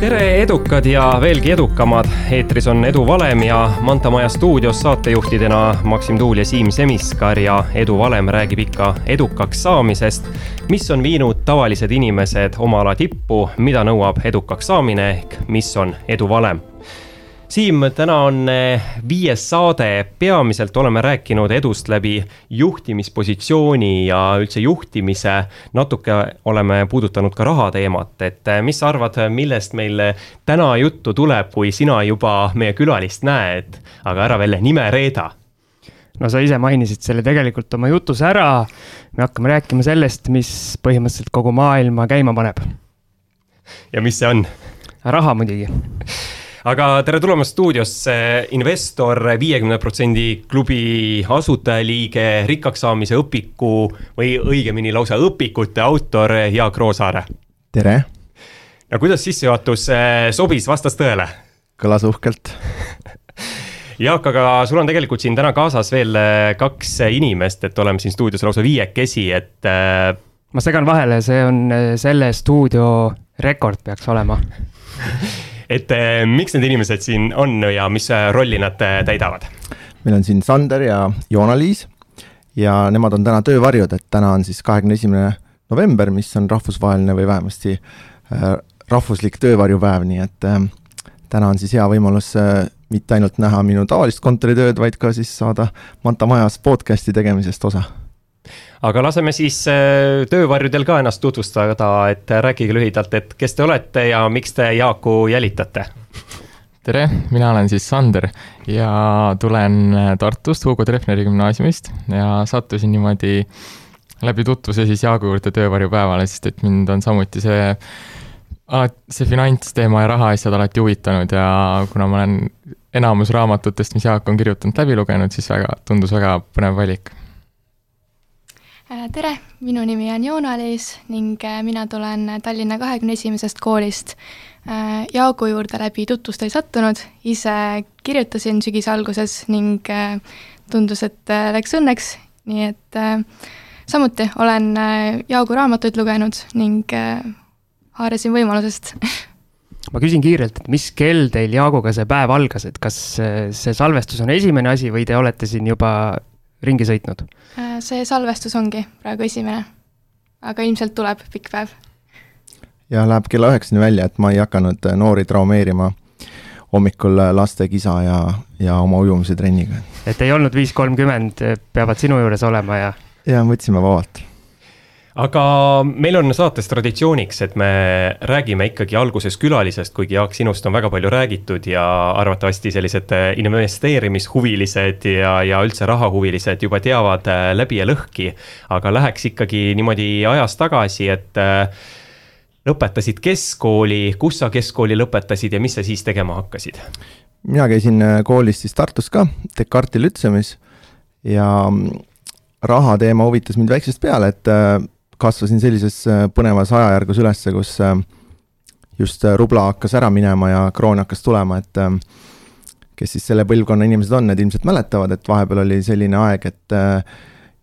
tere, edukad ja veelgi edukamad, eetris on Edu Valem ja Manta Maja stuudios saatejuhtidena Maksim Tuul ja Siim Semiskar ja Edu Valem räägib ikka edukaks saamisest, mis on viinud tavalised inimesed oma ala tippu, mida nõuab edukaks saamine ehk mis on edu valem Siim, täna on eh, viies saade, peamiselt oleme rääkinud edust läbi juhtimispositsiooni ja üldse juhtimise. natuke oleme puudutanud ka raha teemat, et eh, mis sa arvad, millest meil täna juttu tuleb, kui sina juba meie külalist näed, aga ära veel nime reeda no sa ise mainisid selle tegelikult oma jutus ära. me hakkame rääkima sellest, mis põhimõtteliselt kogu maailma käima paneb. ja mis see on? raha muidugi aga tere tulemast stuudiosse, investor, viiekümne protsendi klubi asutajaliige, rikkaks saamise õpiku või õigemini lausa õpikute autor Jaak Roosaare. tere. no kuidas sissejuhatus eh, sobis, vastas tõele? kõlas uhkelt Jaak, aga sul on tegelikult siin täna kaasas veel eh, kaks inimest, et oleme siin stuudios lausa viiekesi, et. Eh, ma segan vahele, see on selle stuudio rekord peaks olema et eh, miks need inimesed siin on ja mis eh, rolli nad eh, täidavad? meil on siin Sander ja Joona-Liis ja nemad on täna töövarjud, et täna on siis kahekümne esimene november, mis on rahvusvaheline või vähemasti äh, rahvuslik töövarjupäev, nii et äh, täna on siis hea võimalus äh, mitte ainult näha minu tavalist kontoritööd, vaid ka siis saada Manta Majas podcast'i tegemisest osa aga laseme siis äh, töövarjudel ka ennast tutvustada, et rääkige lühidalt, et kes te olete ja miks te Jaaku jälitate? tere, mina olen siis Sander ja tulen Tartust Hugo Treffneri gümnaasiumist ja sattusin niimoodi läbi tutvuse siis Jaagu juurde töövarjupäevale, sest et mind on samuti see see finantsteema ja rahaasjad alati huvitanud ja kuna ma olen enamus raamatutest, mis Jaak on kirjutanud, läbi lugenud, siis väga, tundus väga põnev valik Äh, tere, minu nimi on Joona-Liis ning äh, mina tulen Tallinna kahekümne esimesest koolist. Äh, Jaagu juurde läbi tutvust ei sattunud, ise kirjutasin sügise alguses ning tundus, et läks õnneks, nii et samuti olen Jaagu raamatuid lugenud ning haarasin võimalusest. Ma küsin kiirelt, et mis kell teil Jaaguga see päev algas, et kas see salvestus on esimene asi või te olete siin juba ringi sõitnud? Äh, see salvestus ongi praegu esimene, aga ilmselt tuleb pikk päev. ja läheb kella üheksani välja, et ma ei hakanud äh, noori traumeerima hommikul äh, laste kisa ja, ja oma ujumise trenniga. et ei olnud viis kolmkümmend, peavad sinu juures olema ja? ja võtsime vabalt aga meil on saates traditsiooniks, et me räägime ikkagi alguses külalisest, kuigi Jaak, sinust on väga palju räägitud ja arvatavasti sellised äh, investeerimishuvilised ja, ja üldse rahahuvilised juba teavad äh, läbi ja lõhki. aga läheks ikkagi niimoodi ajas tagasi, et äh, lõpetasid keskkooli, kus sa keskkooli lõpetasid ja mis sa siis tegema hakkasid? mina käisin koolis siis Tartus ka, Descartesi lütseumis ja mm, raha teema huvitas mind väiksest peale, et kasvasin sellises äh, põnevas ajajärgus üles, kus äh, just äh, rubla hakkas ära minema ja kroon hakkas tulema, et kes siis selle põlvkonna inimesed on, need ilmselt mäletavad, et vahepeal oli selline aeg, et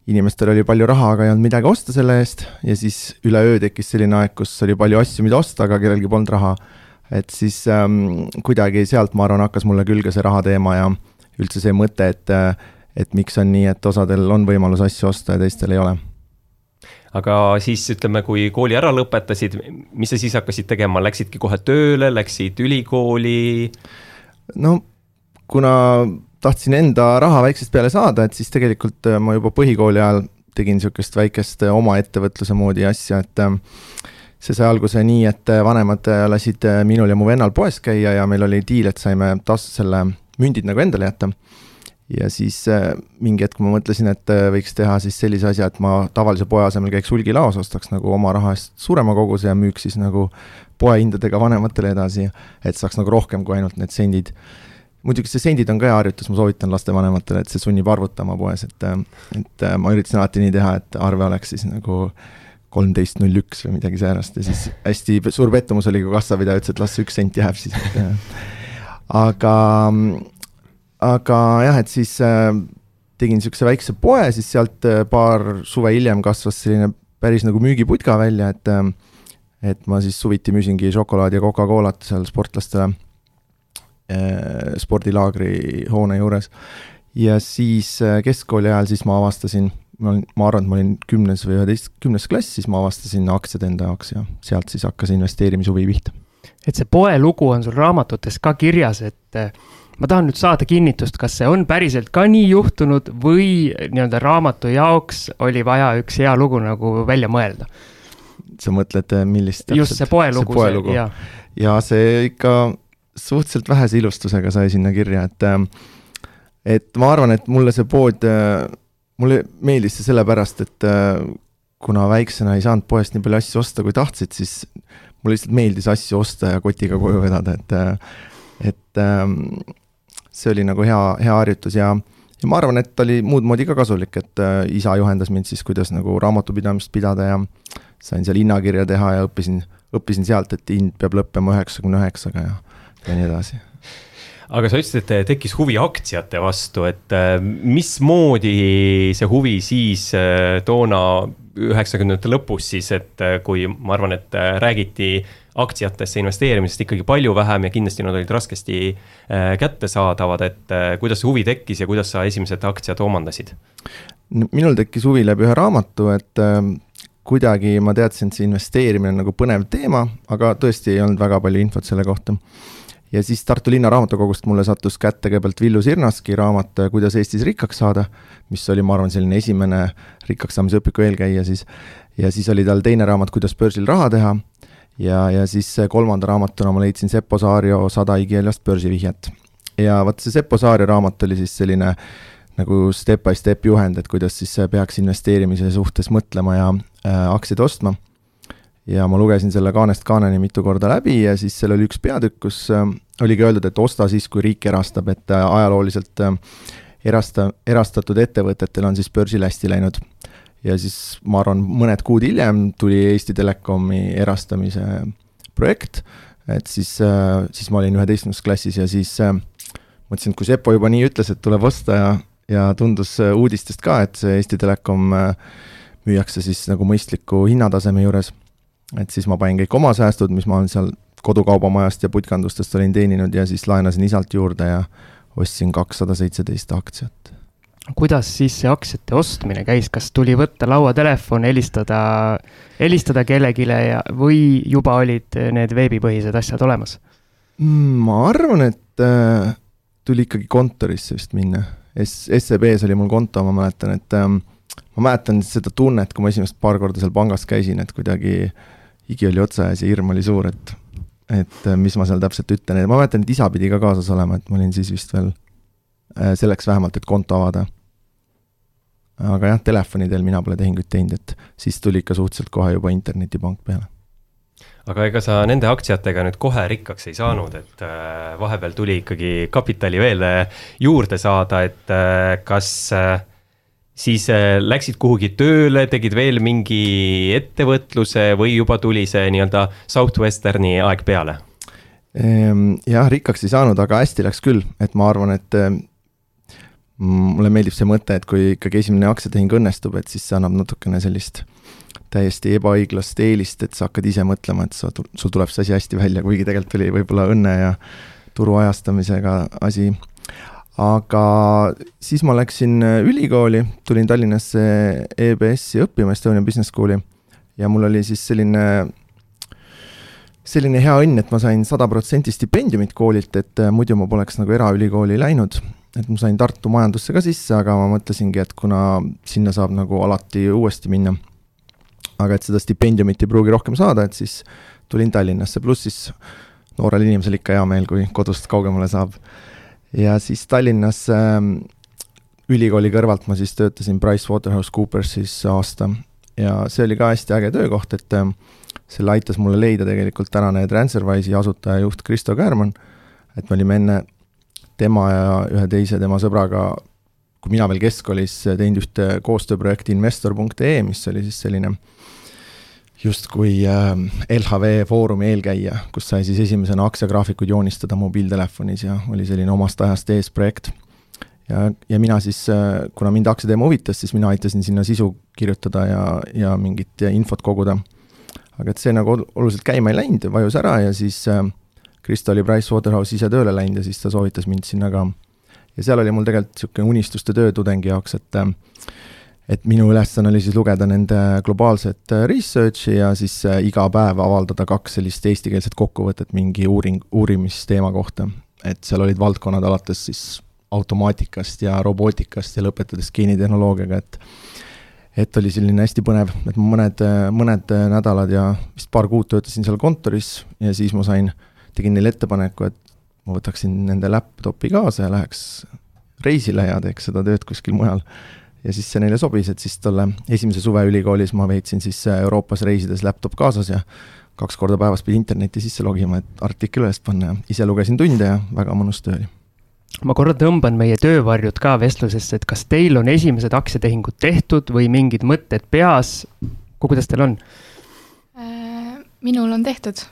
inimestel oli palju raha, aga ei olnud midagi osta selle eest ja siis üleöö tekkis selline aeg, kus oli palju asju, mida osta, aga kellelgi polnud raha. et siis ähm, kuidagi sealt, ma arvan, hakkas mulle külge see raha teema ja üldse see mõte, et, et miks on nii, et osadel on võimalus asju osta ja teistel ei ole aga siis ütleme, kui kooli ära lõpetasid, mis sa siis hakkasid tegema, läksidki kohe tööle, läksid ülikooli? no kuna tahtsin enda raha väiksest peale saada, et siis tegelikult äh, ma juba põhikooli ajal tegin niisugust väikest äh, oma ettevõtluse moodi asja, et äh, see sai alguse nii, et vanemad lasid minul ja mu vennal poes käia ja meil oli diil, et saime taas selle mündid nagu endale jätta ja siis äh, mingi hetk ma mõtlesin, et äh, võiks teha siis sellise asja, et ma tavalise poe asemel käiks hulgilaos, ostaks nagu oma raha eest suurema koguse ja müüks siis nagu poehindadega vanematele edasi, et saaks nagu rohkem kui ainult need sendid. muidugi see sendid on ka hea harjutus, ma soovitan lastevanematele, et see sunnib arvutama poes, et, äh, et ma üritasin alati nii teha, et arve oleks siis nagu kolmteist null üks või midagi säärast ja siis hästi suur pettumus oli, kui kassapidaja ütles, et las see üks sent jääb siis, et aga aga jah, et siis äh, tegin niisuguse väikse poe, siis sealt äh, paar suve hiljem kasvas selline päris nagu müügiputka välja, et äh, et ma siis suviti müüsingi šokolaadi ja Coca-Colat seal sportlastele eh, spordilaagri hoone juures. ja siis eh, keskkooli ajal siis ma avastasin, ma olin, ma arvan, et ma olin kümnes või üheteist, kümnes klass, siis ma avastasin aktsiad enda jaoks ja sealt siis hakkas investeerimishuvi pihta. et see poe lugu on sul raamatutes ka kirjas, et eh, ma tahan nüüd saada kinnitust, kas see on päriselt ka nii juhtunud või nii-öelda raamatu jaoks oli vaja üks hea lugu nagu välja mõelda? sa mõtled, eh, millist just see poelugu, see, jaa. ja see ikka suhteliselt vähese ilustusega sai sinna kirja, et eh, et ma arvan, et mulle see pood, eh, mulle meeldis see sellepärast, et kuna väiksena ei saanud poest nii palju asju osta, kui tahtsid, siis mulle lihtsalt meeldis asju osta ja kotiga koju vedada, et et see oli nagu hea, hea harjutus ja ja ma arvan, et oli muud moodi ka kasulik, et isa juhendas mind siis, kuidas nagu raamatupidamist pidada ja sain seal hinnakirja teha ja õppisin, õppisin sealt, et hind peab lõppema üheksakümne üheksaga ja, ja nii edasi aga sa ütlesid, et tekkis huvi aktsiate vastu, et äh, mismoodi see huvi siis äh, toona üheksakümnendate lõpus siis, et äh, kui ma arvan, et räägiti aktsiatesse investeerimisest ikkagi palju vähem ja kindlasti nad olid raskesti kättesaadavad, et kuidas see huvi tekkis ja kuidas sa esimesed aktsiad omandasid? minul tekkis huvi läbi ühe raamatu, et kuidagi ma teadsin, et see investeerimine on nagu põnev teema, aga tõesti ei olnud väga palju infot selle kohta. Ja siis Tartu Linna Raamatukogust mulle sattus kätte kõigepealt Villu Sirnaski raamat Kuidas Eestis rikkaks saada, mis oli, ma arvan, selline esimene rikkaks saamise õpiku eelkäija siis, ja siis oli tal teine raamat Kuidas börsil raha teha ja, ja siis kolmanda raamatuna ma leidsin Seppo Saario Sada igikeelast börsivihjet. ja vot see Seppo Saario raamat oli siis selline nagu step by step juhend, et kuidas siis peaks investeerimise suhtes mõtlema ja äh, aktsiaid ostma. Ja ma lugesin selle kaanest kaaneni mitu korda läbi ja siis seal oli üks peatükk, kus äh, oligi öeldud, et osta siis, kui riik erastab, et äh, ajalooliselt äh, erasta, erastatud ettevõtetel on siis börsil hästi läinud. ja siis ma arvan, mõned kuud hiljem tuli Eesti Telekomi erastamise projekt, et siis äh,, siis ma olin üheteistkümnendas klassis ja siis äh, mõtlesin, et kui Sepo juba nii ütles, et tuleb osta ja ja tundus äh, uudistest ka, et see Eesti Telekom müüakse siis nagu mõistliku hinnataseme juures. Et siis ma panin kõik oma säästud, mis ma olen seal kodukaubamajast ja putkandustest olin teeninud ja siis laenasin isalt juurde ja ostsin kakssada seitseteist aktsiat. kuidas siis see aktsiate ostmine käis, kas tuli võtta lauatelefon, helistada, helistada kellelegi ja, või juba olid need veebipõhised asjad olemas? Mm, ma arvan, et äh, tuli ikkagi kontorisse vist minna S-, SEB-s oli mul konto, ma mäletan, et ähm, ma mäletan seda tunnet, kui ma esimest paar korda seal pangas käisin, et kuidagi higi oli otsa ees ja hirm oli suur, et et äh, mis ma seal täpselt ütlen ja ma mäletan, et isa pidi ka kaasas olema, et ma olin siis vist veel äh, selleks vähemalt, et konto avada. aga jah, telefoni teel mina pole tehinguid teinud, et siis tuli ikka suhteliselt kohe juba internetipank peale aga ega sa nende aktsiatega nüüd kohe rikkaks ei saanud, et äh, vahepeal tuli ikkagi kapitali veel äh, juurde saada, et äh, kas siis läksid kuhugi tööle, tegid veel mingi ettevõtluse või juba tuli see nii-öelda Southwesterni aeg peale? Ehm, jah, rikkaks ei saanud, aga hästi läks küll, et ma arvan, et mulle meeldib see mõte, et kui ikkagi esimene aktsiatehing õnnestub, et siis see annab natukene sellist täiesti ebaõiglast eelist, et sa hakkad ise mõtlema, et sa, sul tuleb see asi hästi välja, kuigi tegelikult oli võib-olla õnne ja turu ajastamisega asi. Aga siis ma läksin ülikooli, tulin Tallinnasse EBS-i õppima, Estonian Business School'i, ja mul oli siis selline selline hea õnn, et ma sain sada protsenti stipendiumit koolilt, et muidu ma poleks nagu eraülikooli läinud. et ma sain Tartu majandusse ka sisse, aga ma mõtlesingi, et kuna sinna saab nagu alati uuesti minna aga et seda stipendiumit ei pruugi rohkem saada, et siis tulin Tallinnasse, pluss siis noorel inimesel ikka hea meel, kui kodust kaugemale saab. Ja siis Tallinnas äh, ülikooli kõrvalt ma siis töötasin PricewaterhouseCoopersis aasta. Ja see oli ka hästi äge töökoht, et äh, selle aitas mulle leida tegelikult tänane Transferwise'i asutaja juht Kristo Käärmann, et me olime enne tema ja ühe teise tema sõbraga kui mina veel keskkoolis teinud ühte koostööprojekti investor.ee, mis oli siis selline justkui äh, LHV Foorumi eelkäija, kus sai siis esimesena aktsiagraafikuid joonistada mobiiltelefonis ja oli selline omast ajast ees projekt. ja, ja mina siis, äh, kuna mind aktsiateema huvitas, siis mina aitasin sinna sisu kirjutada ja, ja mingit infot koguda. aga et see nagu oluliselt käima ei läinud, vajus ära ja siis äh, Krista oli Pricewaterhouse ise tööle läinud ja siis ta soovitas mind sinna ka. ja seal oli mul tegelikult niisugune unistuste töö tudengi jaoks, et äh, et minu ülesanne oli siis lugeda nende globaalset äh, research'i ja siis äh, iga päev avaldada kaks sellist eestikeelset kokkuvõtet mingi uuring, uurimisteema kohta. et seal olid valdkonnad alates siis automaatikast ja robootikast ja lõpetades geenitehnoloogiaga, et et oli selline hästi põnev, et ma mõned, mõned nädalad ja vist paar kuud töötasin seal kontoris ja siis ma sain, tegin neile ettepaneku, et ma võtaksin nende laptopi kaasa ja läheks reisile ja teeks seda tööd kuskil mujal ja siis see neile sobis, et siis tolle esimese suve ülikoolis ma veetsin siis äh, Euroopas reisides laptop kaasas ja kaks korda päevas pidi internetti sisse logima, et artikkel üles panna ja ise lugesin tunde ja väga mõnus töö oli. ma korra tõmban meie töövarjud ka vestlusesse, et kas teil on esimesed aktsiatehingud tehtud või mingid mõtted peas, kuidas teil on? Äh, minul on tehtud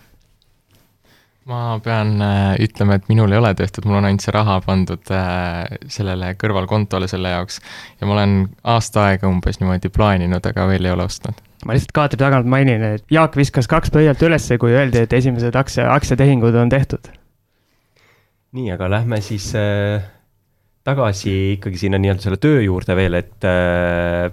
ma pean äh, ütlema, et minul ei ole tehtud, mul on ainult see raha pandud äh, sellele kõrvalkontole selle jaoks ja ma olen aasta aega umbes niimoodi plaaninud, aga veel ei ole ostnud. ma lihtsalt kaadri tagant mainin, et Jaak viskas kaks pöialt ülesse, kui öeldi, et esimesed aktsia, aktsiatehingud on tehtud. nii, aga lähme siis äh, tagasi ikkagi sinna nii-öelda selle töö juurde veel, et äh,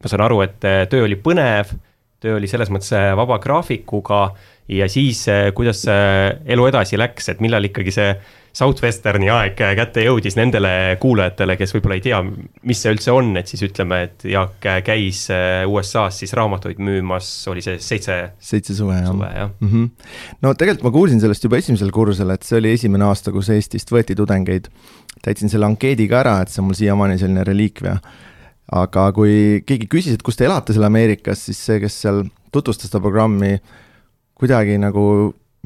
ma saan aru, et äh, töö oli põnev, töö oli selles mõttes vaba graafikuga ja siis, eh, kuidas elu edasi läks, et millal ikkagi see Southwesterni aeg kätte jõudis nendele kuulajatele, kes võib-olla ei tea, mis see üldse on, et siis ütleme, et Jaak käis eh, USA-s siis raamatuid müümas, oli see seitse? seitse suve, jah. suve, jah mm. -hmm. no tegelikult ma kuulsin sellest juba esimesel kursusel, et see oli esimene aasta, kus Eestist võeti tudengeid. täitsin selle ankeedi ka ära, et see on mul siiamaani selline reliikvia. aga kui keegi küsis, et kus te elate seal Ameerikas, siis see, kes seal tutvustas seda programmi, kuidagi nagu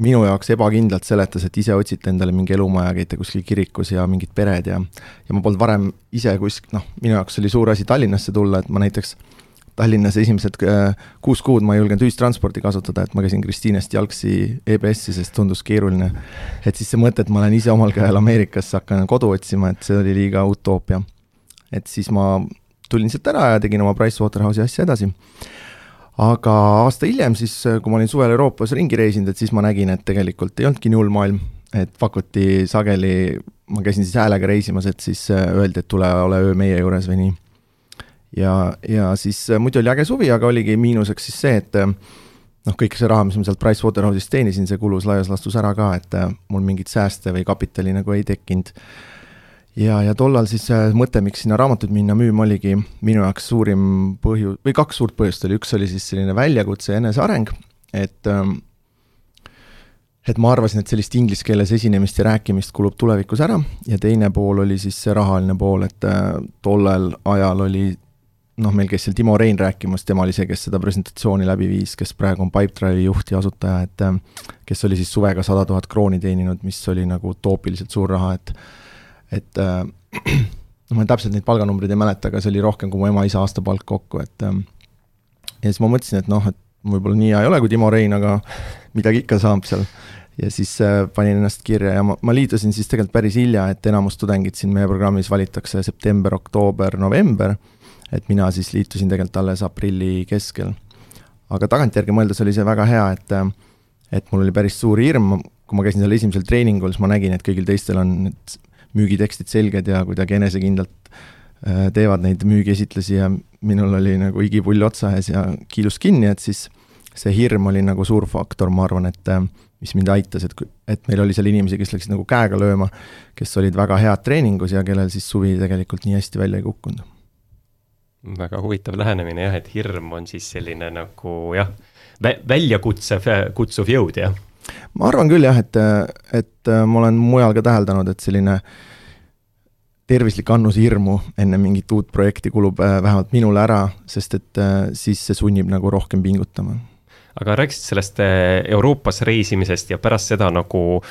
minu jaoks ebakindlalt seletas, et ise otsite endale mingi elumaja, käite kuskil kirikus ja mingid pered ja ja ma polnud varem ise kusk-, noh, minu jaoks oli suur asi Tallinnasse tulla, et ma näiteks Tallinnas esimesed äh, kuus kuud ma ei julgenud ühistransporti kasutada, et ma käisin Kristiinest jalgsi EBS-i, sest tundus keeruline. et siis see mõte, et ma lähen ise omal käel Ameerikasse, hakkan kodu otsima, et see oli liiga utoopia. et siis ma tulin sealt ära ja tegin oma Pricewaterhouse'i asja edasi aga aasta hiljem siis, kui ma olin suvel Euroopas ringi reisinud, et siis ma nägin, et tegelikult ei olnudki nii hull maailm, et pakuti sageli, ma käisin siis häälega reisimas, et siis äh, öeldi, et tule ole öö meie juures või nii. ja, ja siis äh, muidu oli äge suvi, aga oligi miinuseks siis see, et äh, noh, kõik see raha, mis ma sealt Pricewaterhouse'ist teenisin, see kulus laias laastus ära ka, et mul mingit sääste või kapitali nagu ei tekkinud ja, ja tollal siis mõte, miks sinna raamatuid minna müüma, oligi minu jaoks suurim põhjus, või kaks suurt põhjust oli, üks oli siis selline väljakutse ja eneseareng, et ähm, et ma arvasin, et sellist inglise keeles esinemist ja rääkimist kulub tulevikus ära. Ja teine pool oli siis see rahaline pool, et äh, tollel ajal oli noh, meil käis seal Timo Rein rääkimas, tema oli see, kes seda presentatsiooni läbi viis, kes praegu on Pipedrive'i juht ja asutaja, et äh, kes oli siis suvega sada tuhat krooni teeninud, mis oli nagu utoopiliselt suur raha, et et äh, no ma täpselt neid palganumbreid ei mäleta, aga see oli rohkem kui mu ema-isa aastapalk kokku, et äh, ja siis ma mõtlesin, et noh, et võib-olla nii hea ei ole kui Timo Rein, aga midagi ikka saab seal. ja siis äh, panin ennast kirja ja ma, ma liitusin siis tegelikult päris hilja, et enamus tudengid siin meie programmis valitakse september, oktoober, november, et mina siis liitusin tegelikult alles aprilli keskel. aga tagantjärgi mõeldes oli see väga hea, et äh, et mul oli päris suur hirm, kui ma käisin seal esimesel treeningul, siis ma nägin, et kõigil teistel on need müügitekstid selged ja kuidagi enesekindlalt äh, teevad neid müügiesitlusi ja minul oli nagu igipull otsa ees ja kiilus kinni, et siis see hirm oli nagu suur faktor, ma arvan, et äh, mis mind aitas, et, et meil oli seal inimesi, kes läksid nagu käega lööma, kes olid väga head treeningus ja kellel siis suvi tegelikult nii hästi välja ei kukkunud. väga huvitav lähenemine jah, et hirm on siis selline nagu jah, väljakutsev, kutsuv jõud, jah ma arvan küll jah, et, et äh, ma olen mujal ka täheldanud, et selline tervislik annus hirmu enne mingit uut projekti kulub äh, vähemalt minule ära, sest et äh, siis see sunnib nagu rohkem pingutama. aga rääkisid sellest Euroopas reisimisest ja pärast seda nagu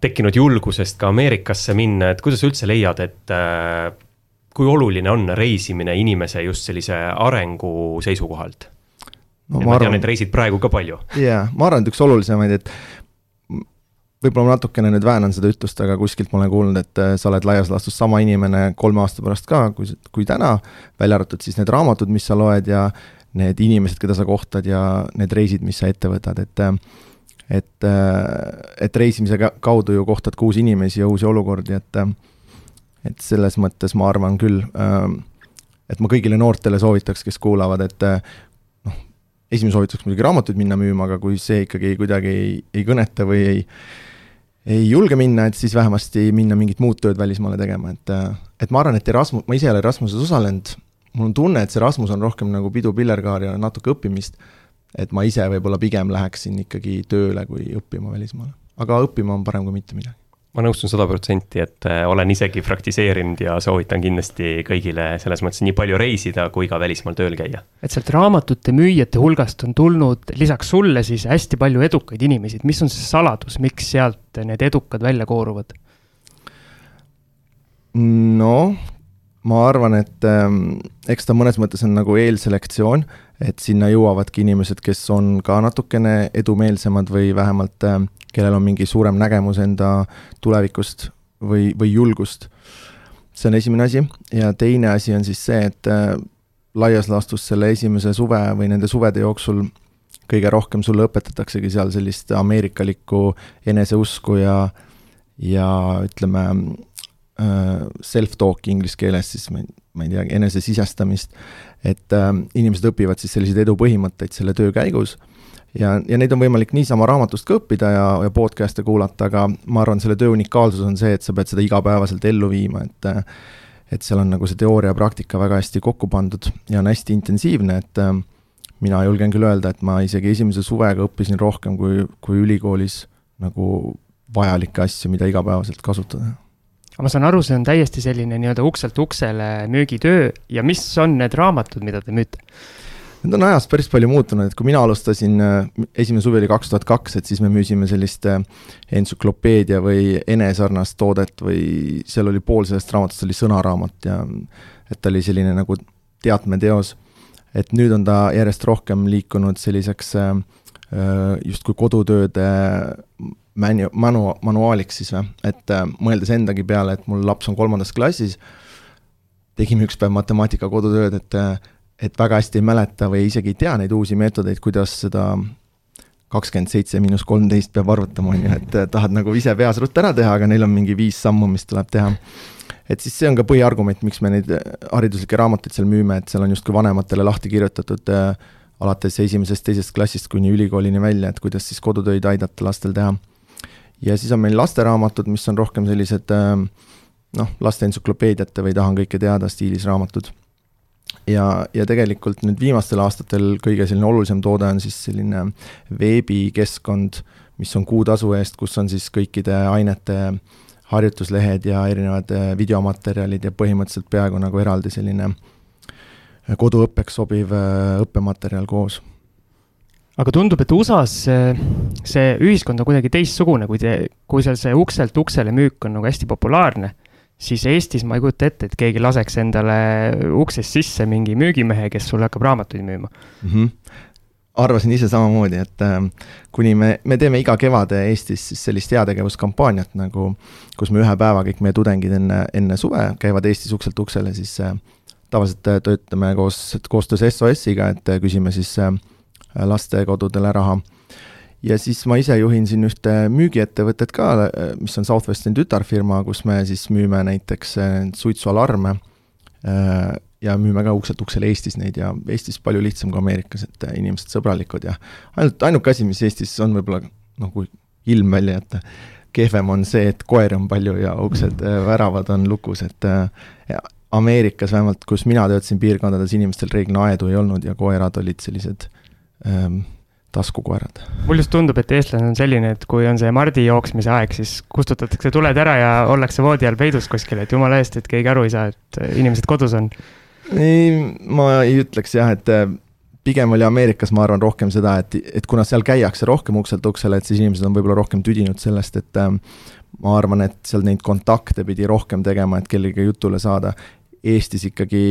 tekkinud julgusest ka Ameerikasse minna, et kuidas sa üldse leiad, et kui oluline on reisimine inimese just sellise arengu seisukohalt? No, ja ma, ma tean, et reisid praegu ka palju. jaa, ma arvan, et üks olulisemaid, et võib-olla ma natukene nüüd väänan seda ütlust, aga kuskilt ma olen kuulnud, et äh, sa oled laias laastus sama inimene kolme aasta pärast ka, kui, kui täna, välja arvatud siis need raamatud, mis sa loed ja need inimesed, keda sa kohtad ja need reisid, mis sa ette võtad, et et, et reisimise kaudu ju kohtad ka uusi inimesi ja uusi olukordi, et et selles mõttes ma arvan küll, et ma kõigile noortele soovitaks, kes kuulavad, et esimene soovitus muidugi raamatuid minna müüma, aga kui see ikkagi kuidagi ei, ei kõneta või ei ei julge minna, et siis vähemasti minna mingit muud tööd välismaale tegema, et et ma arvan, et Erasmus, ma ise ei ole Erasmuses osalenud, mul on tunne, et see Erasmus on rohkem nagu pidu, pillerkaar ja natuke õppimist, et ma ise võib-olla pigem läheksin ikkagi tööle kui õppima välismaale. aga õppima on parem kui mitte midagi ma nõustun sada protsenti, et äh, olen isegi praktiseerinud ja soovitan kindlasti kõigile selles mõttes nii palju reisida kui ka välismaal tööl käia. et sealt raamatute müüjate hulgast on tulnud lisaks sulle siis hästi palju edukaid inimesi, et mis on see saladus, miks sealt need edukad välja kooruvad? no ma arvan, et ähm, eks ta mõnes mõttes on nagu eelselektsioon, et sinna jõuavadki inimesed, kes on ka natukene edumeelsemad või vähemalt äh, kellel on mingi suurem nägemus enda tulevikust või, või julgust. see on esimene asi ja teine asi on siis see, et äh, laias laastus selle esimese suve või nende suvede jooksul kõige rohkem sulle õpetataksegi seal sellist ameerikalikku eneseusku ja, ja ütleme äh,, self-talk'i inglise keeles siis ma ei, teagi, enesesisestamist, et äh, inimesed õpivad siis selliseid edu põhimõtteid selle töö käigus. Ja, ja neid on võimalik niisama raamatust ka õppida ja, ja podcast'e kuulata, aga ma arvan, selle töö unikaalsus on see, et sa pead seda igapäevaselt ellu viima, et et seal on nagu see teooria ja praktika väga hästi kokku pandud ja on hästi intensiivne, et mina julgen küll öelda, et ma isegi esimese suvega õppisin rohkem kui, kui ülikoolis nagu vajalikke asju, mida igapäevaselt kasutada aga ma saan aru, see on täiesti selline nii-öelda ukselt uksele müügitöö ja mis on need raamatud, mida te müüte? Need on ajas päris palju muutunud, et kui mina alustasin, äh, esimene suvi oli kaks tuhat kaks, et siis me müüsime sellist äh, entsüklopeedia või Ene sarnast toodet või seal oli pool sellest raamatust oli sõnaraamat ja et ta oli selline nagu teatmeteos. et nüüd on ta järjest rohkem liikunud selliseks äh, justkui kodutööde manu-, manu-, manuaaliks siis või, et mõeldes endagi peale, et mul laps on kolmandas klassis, tegime üks päev matemaatika kodutööd, et et väga hästi ei mäleta või isegi ei tea neid uusi meetodeid, kuidas seda kakskümmend seitse miinus kolmteist peab arvutama, on ju, et tahad nagu ise peas ruttu ära teha, aga neil on mingi viis sammu, mis tuleb teha. et siis see on ka põhiargument, miks me neid hariduslikke raamatuid seal müüme, et seal on justkui vanematele lahti kirjutatud äh, alates esimesest, teisest klassist kuni ülikoolini välja, et kuidas siis kodutöid aidata lastel teha. ja siis on meil lasteraamatud, mis on rohkem sellised äh, noh, laste entsüklopeediate või tahan kõike teada stiilis raamatud ja, ja tegelikult nüüd viimastel aastatel kõige selline olulisem toode on siis selline veebikeskkond, mis on kuutasu eest, kus on siis kõikide ainete harjutuslehed ja erinevad äh, videomaterjalid ja põhimõtteliselt peaaegu nagu eraldi selline äh, koduõppeks sobiv äh, õppematerjal koos aga tundub, et USA-s see, see ühiskond on kuidagi teistsugune, kui te, kui seal see ukselt uksele müük on nagu hästi populaarne siis Eestis ma ei kujuta ette, et keegi laseks endale uksest sisse mingi müügimehe, kes sulle hakkab raamatuid müüma mm. -hmm arvasin ise samamoodi, et äh, kuni me, me teeme iga kevade Eestis siis sellist heategevuskampaaniat nagu, kus me ühe päeva kõik meie tudengid enne, enne suve käivad Eestis ukselt uksele, siis äh, tavaliselt äh, töötame koos, koostöös SOS-iga, et äh, küsime siis äh, lastekodudele raha. Ja siis ma ise juhin siin ühte müügiettevõtet ka, mis on Southwestern tütarfirma, kus me siis müüme näiteks suitsualarme ja müüme ka ukselt uksele Eestis neid ja Eestis palju lihtsam kui Ameerikas, et inimesed sõbralikud ja ainult, ainuke asi, mis Eestis on võib-olla noh, kui ilm välja jätta, kehvem on see, et koeri on palju ja uksed, väravad on lukus, et ja Ameerikas vähemalt, kus mina töötasin piirkondades, inimestel reeglina aedu ei olnud ja koerad olid sellised ähm, taskukoerad. mulle just tundub, et eestlane on selline, et kui on see mardi jooksmise aeg, siis kustutatakse tuled ära ja ollakse voodi all peidus kuskil, et jumala eest, et keegi aru ei saa, et inimesed kodus on. ei, ma ei ütleks jah, et äh, pigem oli Ameerikas, ma arvan, rohkem seda, et, et kuna seal käiakse rohkem ukselt uksele, et siis inimesed on võib-olla rohkem tüdinud sellest, et äh, ma arvan, et seal neid kontakte pidi rohkem tegema, et kellegagi jutule saada. Eestis ikkagi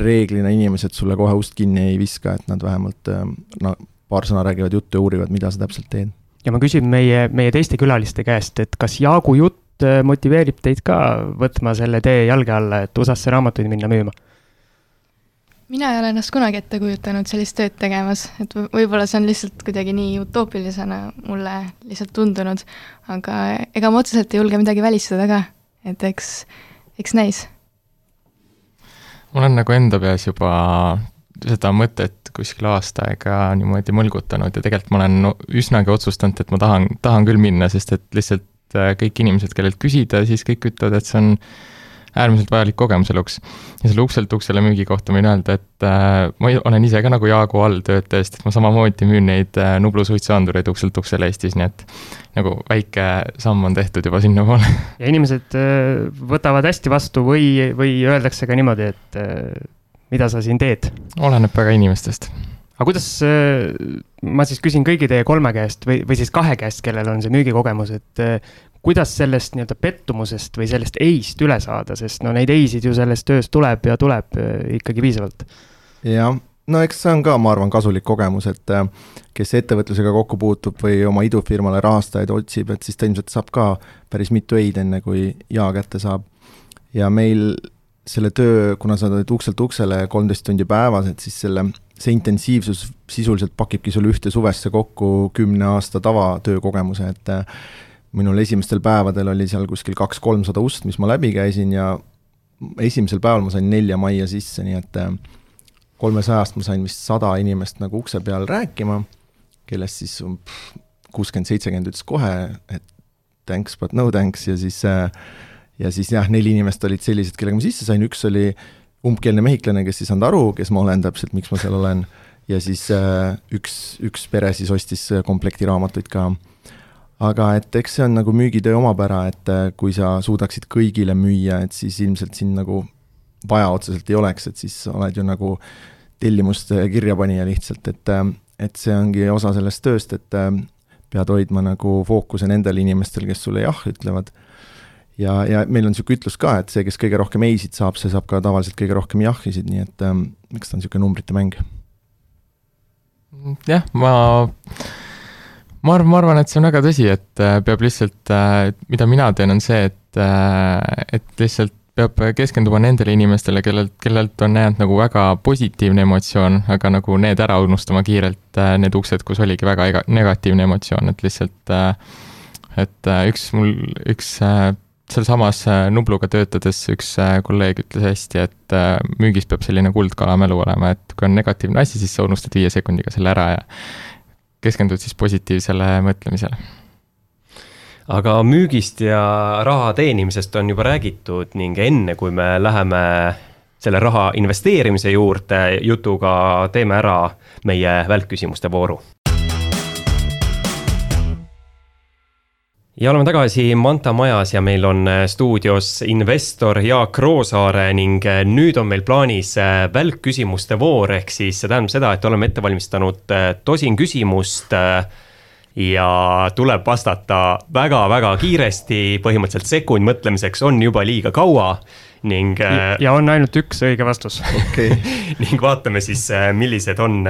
reeglina inimesed sulle kohe ust kinni ei viska, et nad vähemalt äh, no, paar sõna räägivad juttu ja uurivad, mida sa täpselt teed. ja ma küsin meie, meie teiste külaliste käest, et kas Jaagu jutt äh, motiveerib teid ka võtma selle tee jalge alla, et USA-sse raamatuid minna müüma? mina ei ole ennast kunagi ette kujutanud sellist tööd tegemas, et võib-olla see on lihtsalt kuidagi nii utoopilisena mulle lihtsalt tundunud, aga ega ma otseselt ei julge midagi välistada ka, et eks, eks näis. Ma olen nagu enda peas juba seda mõtet kuskil aasta aega niimoodi mõlgutanud ja tegelikult ma olen üsnagi otsustanud, et ma tahan, tahan küll minna, sest et lihtsalt äh, kõik inimesed, kellelt küsida, siis kõik ütlevad, et see on äärmiselt vajalik kogemus eluks. ja selle ukselt uksele müügi kohta võin öelda, et äh, ma olen ise ka nagu Jaagu all töötaja, sest et ma samamoodi müün neid äh, Nublu suitsuandureid ukselt uksele Eestis, nii et nagu väike samm on tehtud juba sinnapoole. ja inimesed äh, võtavad hästi vastu või, või öeldakse ka niimoodi, et äh, mida sa siin teed? oleneb väga inimestest aga kuidas, äh, ma siis küsin kõigi teie kolme käest või, või siis kahe käest, kellel on see müügikogemus, et äh, kuidas sellest nii-öelda pettumusest või sellest ei-st üle saada, sest no neid ei-sid ju sellest tööst tuleb ja tuleb äh, ikkagi piisavalt. jah, no eks see on ka, ma arvan, kasulik kogemus, et kes ettevõtlusega kokku puutub või oma idufirmale rahastajaid otsib, et siis ta ilmselt saab ka päris mitu ei-d, enne kui jaa kätte saab. ja meil selle töö, kuna sa teed ukselt uksele kolmteist tundi päevas, et siis selle, see intensiivsus sisuliselt pakibki sulle ühte suvesse kokku kümne aasta tavatöökogemuse, et äh, minul esimestel päevadel oli seal kuskil kaks-kolmsada ust, mis ma läbi käisin ja esimesel päeval ma sain nelja majja sisse, nii et äh, kolmesajast ma sain vist sada inimest nagu ukse peal rääkima, kellest siis kuuskümmend, seitsekümmend ütles kohe, et thanks but no thanks ja siis äh, ja siis jah, neli inimest olid sellised, kellega ma sisse sain, üks oli umbkeelne mehhiklane, kes ei saanud aru, kes ma olen täpselt, miks ma seal olen, ja siis äh, üks, üks pere siis ostis komplekti raamatuid ka aga et eks see on nagu müügitöö omapära, et äh, kui sa suudaksid kõigile müüa, et siis ilmselt sind nagu vaja otseselt ei oleks, et siis oled ju nagu tellimuste kirjapanija lihtsalt, et, äh, et see ongi osa sellest tööst, et äh, pead hoidma nagu fookuse nendel inimestel, kes sulle jah ütlevad. Ja, ja meil on niisugune ütlus ka, et see, kes kõige rohkem ei-sid saab, see saab ka tavaliselt kõige rohkem jah-isid, nii et ähm, eks ta on niisugune numbrite mäng. jah, ma ma arvan, ma arvan, et see on väga tõsi, et äh, peab lihtsalt, äh, mida mina teen, on see, et, äh, et lihtsalt peab keskenduma nendele inimestele, kellelt, kellelt on jäänud nagu väga positiivne emotsioon, aga nagu need ära unustama kiirelt, need uksed, kus oligi väga ega-, negatiivne emotsioon, et lihtsalt et üks mul, üks sealsamas Nubluga töötades üks kolleeg ütles hästi, et müügis peab selline kuldkala mälu olema, et kui on negatiivne asi, siis sa unustad viie sekundiga selle ära ja keskendud siis positiivsele mõtlemisele. Aga müügist ja raha teenimisest on juba räägitud ning enne, kui me läheme selle raha investeerimise juurde jutuga, teeme ära meie välkküsimuste vooru ja oleme tagasi Manta majas ja meil on äh, stuudios investor Jaak Roosaare ning äh, nüüd on meil plaanis äh, välkküsimuste voor, ehk siis see tähendab seda, et oleme ette valmistanud tosin küsimust ja tuleb vastata väga-väga kiiresti, põhimõtteliselt sekund mõtlemiseks on juba liiga kaua ning. ja on ainult üks õige vastus. okei okay. ning vaatame siis, millised on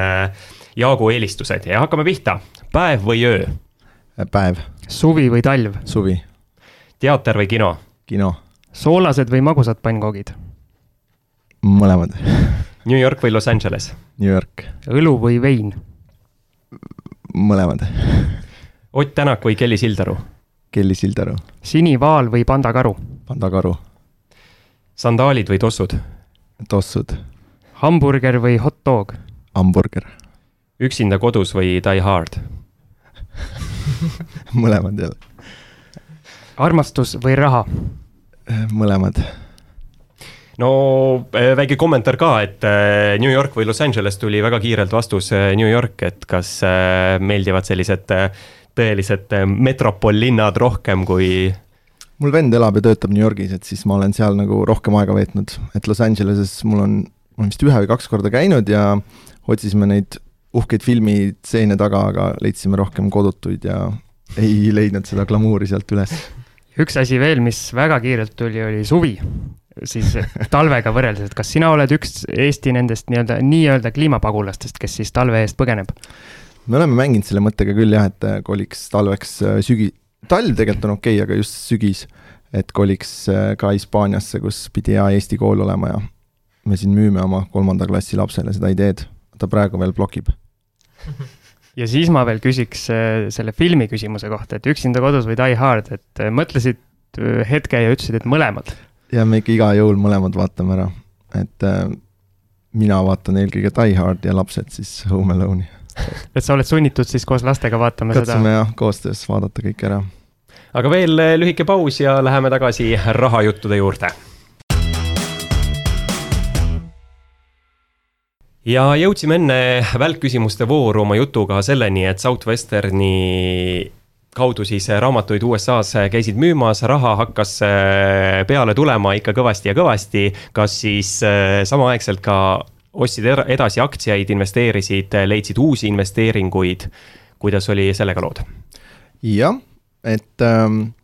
Jaagu eelistused ja hakkame pihta, päev või öö? päev suvi või talv? suvi. teater või kino? kino. soolased või magusad pannkoogid? mõlemad New York või Los Angeles? New York. õlu või vein? mõlemad Ott Tänak või Kelly Sildaru? Kelly Sildaru. sinivaal või pandakaru? pandakaru. sandaalid või tossud? tossud. hamburger või hot dog? hamburger. üksinda kodus või Die Hard mõlemad jälle. armastus või raha? mõlemad. no eh, väike kommentaar ka, et eh, New York või Los Angeles tuli väga kiirelt vastus eh, New York, et kas meeldivad sellised tõelised metropollinnad rohkem kui mul vend elab ja töötab New Yorgis, et siis ma olen seal nagu rohkem aega veetnud, et Los Angeleses mul on, ma olen vist ühe või kaks korda käinud ja otsisime neid uhkeid filmitseene taga, aga leidsime rohkem kodutuid ja ei leidnud seda glamuuri sealt üles. üks asi veel, mis väga kiirelt tuli, oli suvi, siis talvega võrreldes, et kas sina oled üks Eesti nendest nii-öelda, nii-öelda kliimapagulastest, kes siis talve eest põgeneb? me oleme mänginud selle mõttega küll jah, et koliks talveks äh, sügi-, talv tegelikult on okei okay,, aga just sügis, et koliks äh, ka Hispaaniasse, kus pidi hea Eesti kool olema ja me siin müüme oma kolmanda klassi lapsele seda ideed, ta praegu veel blokib. ja siis ma veel küsiks äh, selle filmi küsimuse kohta, et Üksinda kodus või Die Hard, et äh, mõtlesid äh, hetke ja ütlesid, et mõlemad? ja me ikka iga jõul mõlemad vaatame ära, et äh, mina vaatan eelkõige Die Hard ja lapsed siis Home Alone'i. et sa oled sunnitud siis koos lastega vaatama katsume seda? katsume jah, koostöös vaadata kõik ära. aga veel lühike paus ja läheme tagasi rahajuttude juurde ja jõudsime enne välkküsimuste vooru oma jutuga selleni, et Southwesterni kaudu siis raamatuid USA-s käisid müümas, raha hakkas äh, peale tulema ikka kõvasti ja kõvasti. kas siis äh, samaaegselt ka ostsid edasi aktsiaid, investeerisid, leidsid uusi investeeringuid? kuidas oli sellega lood? jah, et ähm,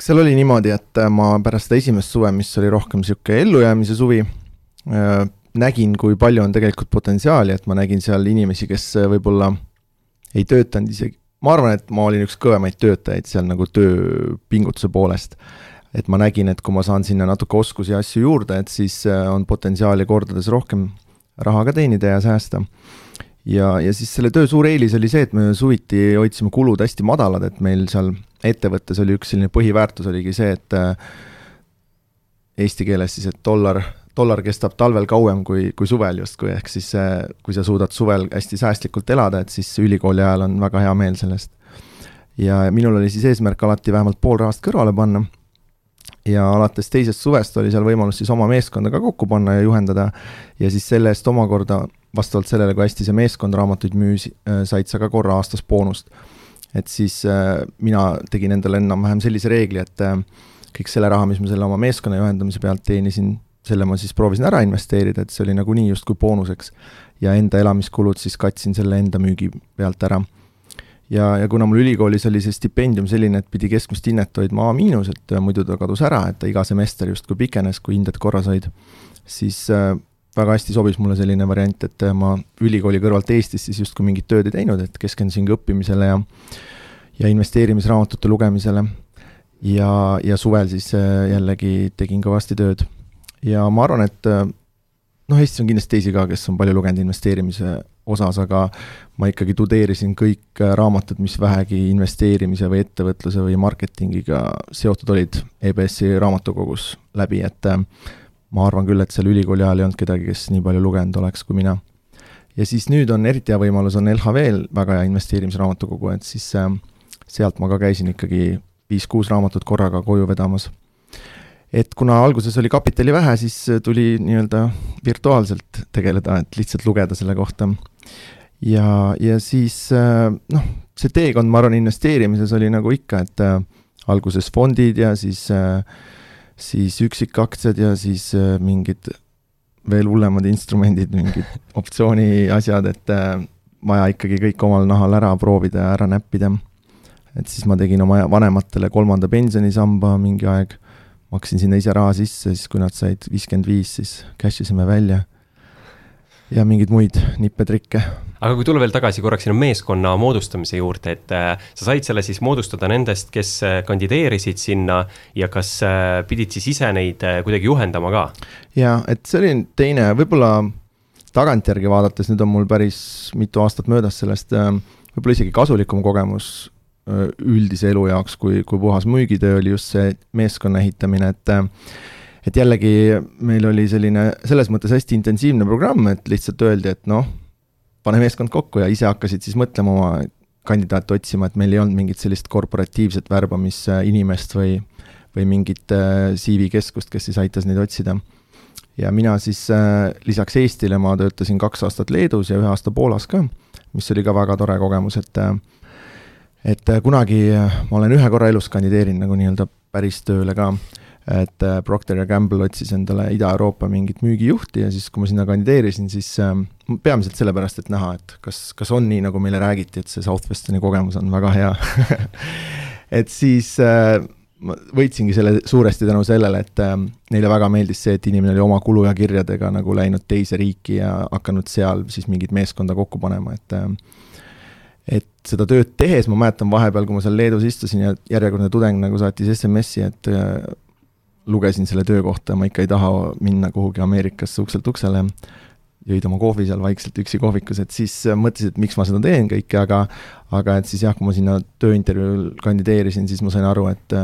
seal oli niimoodi, et ma pärast seda esimest suve, mis oli rohkem sihuke ellujäämise suvi äh,, nägin, kui palju on tegelikult potentsiaali, et ma nägin seal inimesi, kes äh, võib-olla ei töötanud isegi, ma arvan, et ma olin üks kõvemaid töötajaid seal nagu tööpingutuse poolest. et ma nägin, et kui ma saan sinna natuke oskusi ja asju juurde, et siis äh, on potentsiaali kordades rohkem raha ka teenida ja säästa. ja, ja siis selle töö suur eelis oli see, et me suviti hoidsime kulud hästi madalad, et meil seal ettevõttes oli üks selline põhiväärtus oligi see, et äh, eesti keeles siis, et dollar dollar kestab talvel kauem kui, kui suvel justkui, ehk siis kui sa suudad suvel hästi säästlikult elada, et siis ülikooli ajal on väga hea meel sellest. ja minul oli siis eesmärk alati vähemalt pool rahast kõrvale panna ja alates teisest suvest oli seal võimalus siis oma meeskonda ka kokku panna ja juhendada ja siis selle eest omakorda vastavalt sellele, kui hästi see meeskond raamatuid müüs, äh, said sa ka korra aastas boonust. et siis äh, mina tegin endale enam-vähem sellise reegli, et äh, kõik selle raha, mis ma selle oma meeskonna juhendamise pealt teenisin, selle ma siis proovisin ära investeerida, et see oli nagunii justkui boonuseks. ja enda elamiskulud siis katsin selle enda müügi pealt ära. ja, ja kuna mul ülikoolis oli see stipendium selline, et pidi keskmist hinnet hoidma A miinus, et muidu ta kadus ära, et ta iga semester justkui pikenes, kui hinded korras olid, siis äh, väga hästi sobis mulle selline variant, et ma ülikooli kõrvalt Eestis siis justkui mingit tööd ei teinud, et keskendusingi õppimisele ja ja investeerimisraamatute lugemisele. ja, ja suvel siis äh, jällegi tegin kõvasti tööd ja ma arvan, et äh, noh, Eestis on kindlasti teisi ka, kes on palju lugenud investeerimise osas, aga ma ikkagi tudeerisin kõik äh, raamatud, mis vähegi investeerimise või ettevõtluse või marketingiga seotud olid EBS-i raamatukogus läbi, et äh, ma arvan küll, et seal ülikooli ajal ei olnud kedagi, kes nii palju lugenud oleks kui mina. ja siis nüüd on eriti hea võimalus, on LHV-l väga hea investeerimisraamatukogu, et siis sealt ma ka käisin ikkagi viis-kuus raamatut korraga koju vedamas et kuna alguses oli kapitali vähe, siis tuli nii-öelda virtuaalselt tegeleda, et lihtsalt lugeda selle kohta. ja, ja siis noh, see teekond, ma arvan, investeerimises oli nagu ikka, et äh, alguses fondid ja siis äh,, siis üksikaktsiad ja siis äh, mingid veel hullemad instrumendid, mingid optsiooni asjad, et äh, vaja ikkagi kõik omal nahal ära proovida ja ära näppida. et siis ma tegin oma vanematele kolmanda pensionisamba mingi aeg maksin sinna ise raha sisse, siis kui nad said viiskümmend viis, siis cash isime välja. ja mingeid muid nippe-trikke. aga kui tulla veel tagasi korraks sinu meeskonna moodustamise juurde, et äh, sa said selle siis moodustada nendest, kes äh, kandideerisid sinna ja kas äh, pidid siis ise neid kuidagi juhendama ka? jaa, et see oli teine, võib-olla tagantjärgi vaadates, nüüd on mul päris mitu aastat möödas sellest, võib-olla isegi kasulikum kogemus üldise elu jaoks, kui, kui puhas müügitöö oli just see meeskonna ehitamine, et et jällegi meil oli selline selles mõttes hästi intensiivne programm, et lihtsalt öeldi, et noh, pane meeskond kokku ja ise hakkasid siis mõtlema oma kandidaate otsima, et meil ei olnud mingit sellist korporatiivset värbamisinimest või, või mingit CV-keskust, kes siis aitas neid otsida. ja mina siis lisaks Eestile ma töötasin kaks aastat Leedus ja ühe aasta Poolas ka, mis oli ka väga tore kogemus, et et äh, kunagi äh, ma olen ühe korra elus kandideerinud nagu nii-öelda päris tööle ka, et äh, Procter ja Gamble otsis endale Ida-Euroopa mingit müügijuhti ja siis, kui ma sinna kandideerisin, siis peamiselt sellepärast, et näha, et kas, kas on nii, nagu meile räägiti, et see Southwesterni kogemus on väga hea. Et siis ma võitsingi selle suuresti tänu sellele, et neile väga meeldis see, et inimene oli oma kulujakirjadega nagu läinud teise riiki ja hakanud seal siis mingit meeskonda kokku panema, et et seda tööd tehes ma mäletan vahepeal, kui ma seal Leedus istusin ja järjekordne tudeng nagu saatis SMS-i, et äh, lugesin selle töö kohta ma ikka ei taha minna kuhugi Ameerikasse ukselt uksele, jõid oma kohvi seal vaikselt üksi kohvikus, et siis mõtlesin, et miks ma seda teen kõike, aga aga et siis jah, kui ma sinna tööintervjuul kandideerisin, siis ma sain aru, et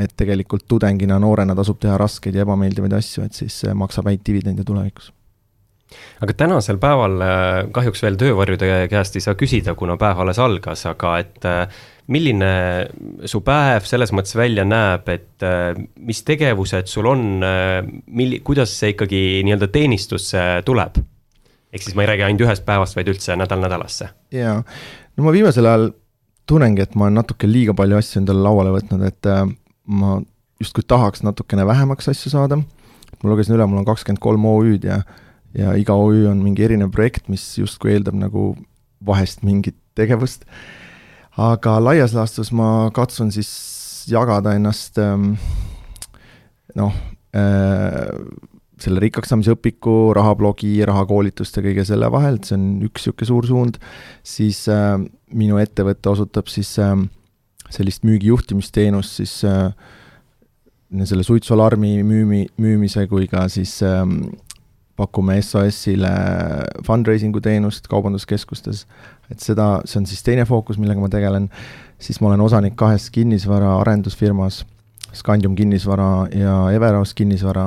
et tegelikult tudengina, noorena tasub teha raskeid ja ebameeldivaid asju, et siis maksab häid dividende tulevikus aga tänasel päeval kahjuks veel töövarjude käest ei saa küsida, kuna päev alles algas, aga et milline su päev selles mõttes välja näeb, et äh, mis tegevused sul on, äh, milli-, kuidas see ikkagi nii-öelda teenistusse tuleb? ehk siis ma ei räägi ainult ühest päevast, vaid üldse nädal nädalasse. jaa, no ma viimasel ajal tunnengi, et ma olen natuke liiga palju asju endale lauale võtnud, et äh, ma justkui tahaks natukene vähemaks asju saada. ma lugesin üle, mul on kakskümmend kolm OÜ-d ja, ja iga OÜ on mingi erinev projekt, mis justkui eeldab nagu vahest mingit tegevust. Aga laias laastus ma katsun siis jagada ennast ähm, noh, äh, selle rikkaks saamise õpiku, rahablogi, rahakoolituste, kõige selle vahel, see on üks niisugune suur suund, siis äh, minu ettevõte osutab siis äh, sellist müügijuhtimisteenust siis äh, selle suitsualarmi müümi, müümise kui ka siis äh, pakume SOS-ile fundraising'u teenust kaubanduskeskustes, et seda, see on siis teine fookus, millega ma tegelen, siis ma olen osanik kahes kinnisvara arendusfirmas, Scandium kinnisvara ja Everaus kinnisvara,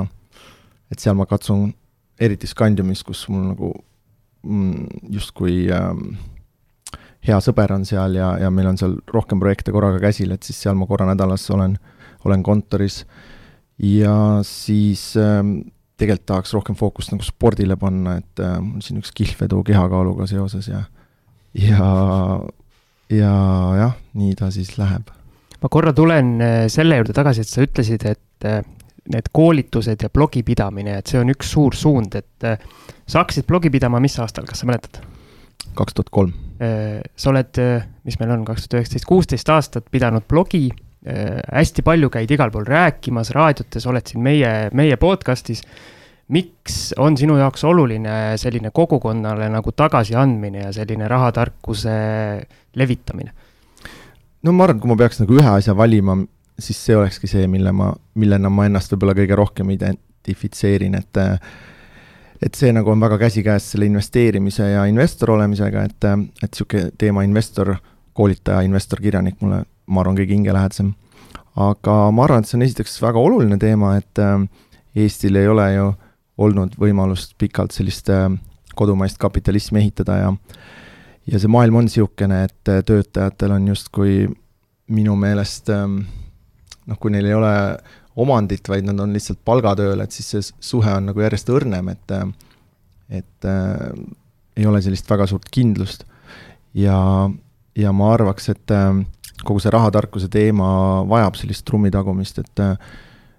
et seal ma katsun, eriti Scandiumis, kus mul nagu mm, justkui ähm, hea sõber on seal ja, ja meil on seal rohkem projekte korraga käsil, et siis seal ma korra nädalas olen, olen kontoris. Ja siis ähm, tegelikult tahaks rohkem fookust nagu spordile panna, et äh, mul siin üks kihlvedu kehakaaluga seoses ja, ja, ja jah, nii ta siis läheb. ma korra tulen äh, selle juurde tagasi, et sa ütlesid, et äh, need koolitused ja blogipidamine, et see on üks suur suund, et äh, sa hakkasid blogi pidama mis aastal, kas sa mäletad? kaks tuhat kolm. sa oled, mis meil on, kaks tuhat üheksateist, kuusteist aastat pidanud blogi hästi palju käid igal pool rääkimas, raadiotes, oled siin meie, meie podcast'is. miks on sinu jaoks oluline selline kogukonnale nagu tagasiandmine ja selline rahatarkuse levitamine? no ma arvan, et kui ma peaks nagu ühe asja valima, siis see olekski see, mille ma, millena ma ennast võib-olla kõige rohkem identifitseerin, et et see nagu on väga käsikäes selle investeerimise ja investor olemisega, et, et niisugune teema investor, koolitaja, investor, kirjanik mulle ma arvan, kõige hingelähedasem. aga ma arvan, et see on esiteks väga oluline teema, et äh, Eestil ei ole ju olnud võimalust pikalt sellist äh, kodumaist kapitalismi ehitada ja ja see maailm on niisugune, et äh, töötajatel on justkui minu meelest noh, kui neil ei ole omandit, vaid nad on lihtsalt palgatööl, et siis see suhe on nagu järjest õrnem, et et äh, ei ole sellist väga suurt kindlust. ja, ja ma arvaks, et äh, kogu see rahatarkuse teema vajab sellist trummi tagumist, et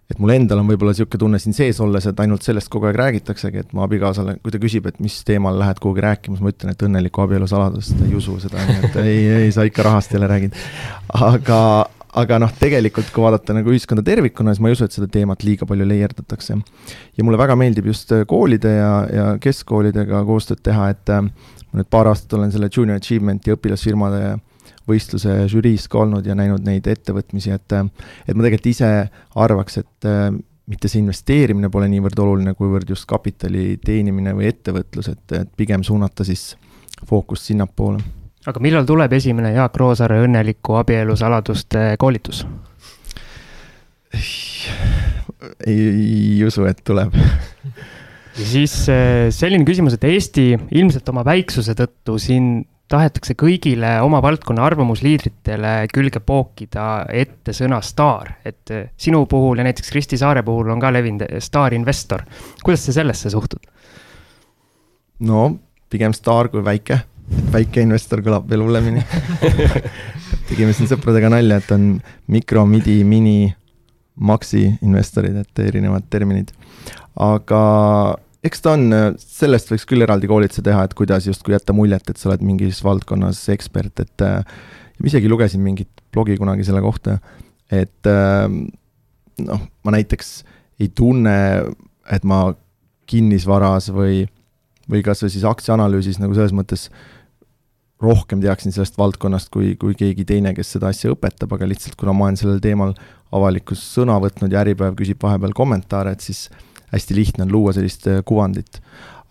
et mul endal on võib-olla niisugune tunne siin sees olles, et ainult sellest kogu aeg räägitaksegi, et mu abikaasale, kui ta küsib, et mis teemal lähed kuhugi rääkima, siis ma ütlen, et õnneliku abielu saladust, ta ei usu seda, et ei, ei, sa ikka rahast jälle räägid. aga, aga noh, tegelikult kui vaadata nagu ühiskonda tervikuna, siis ma ei usu, et seda teemat liiga palju leierdatakse. ja mulle väga meeldib just koolide ja, ja keskkoolidega koostööd teha, et ma nüüd paar aastat olen selle Junior Achievement'i õpilasfirmade võistluse žüriis ka olnud ja näinud neid ettevõtmisi, et et ma tegelikult ise arvaks, et mitte see investeerimine pole niivõrd oluline, kuivõrd just kapitali teenimine või ettevõtlus, et, et pigem suunata siis fookust sinnapoole. aga millal tuleb esimene Jaak Roosaare õnneliku abielu saladuste koolitus? ei, ei usu, et tuleb ja siis äh, selline küsimus, et Eesti ilmselt oma väiksuse tõttu siin tahetakse kõigile oma valdkonna arvamusliidritele külge pookida ette sõna staar, et eh, sinu puhul ja näiteks Kristi Saare puhul on ka levinud eh, staarinvestor. kuidas sa sellesse suhtud? no pigem staar kui väike, väike investor kõlab veel hullemini tegime siin sõpradega nalja, et on mikro, midi, mini, maxi investorid, et erinevad terminid. aga eks ta on, sellest võiks küll eraldi koolituse teha, et kuidas justkui jätta muljet, et sa oled mingis valdkonnas ekspert, et äh, isegi lugesin mingit blogi kunagi selle kohta, et äh, noh, ma näiteks ei tunne, et ma kinnisvaras või, või kas või siis aktsiaanalüüsis nagu selles mõttes rohkem teaksin sellest valdkonnast kui, kui keegi teine, kes seda asja õpetab, aga lihtsalt kuna ma olen sellel teemal avalikus sõna võtnud ja Äripäev küsib vahepeal kommentaare, et siis hästi lihtne on luua sellist äh, kuvandit.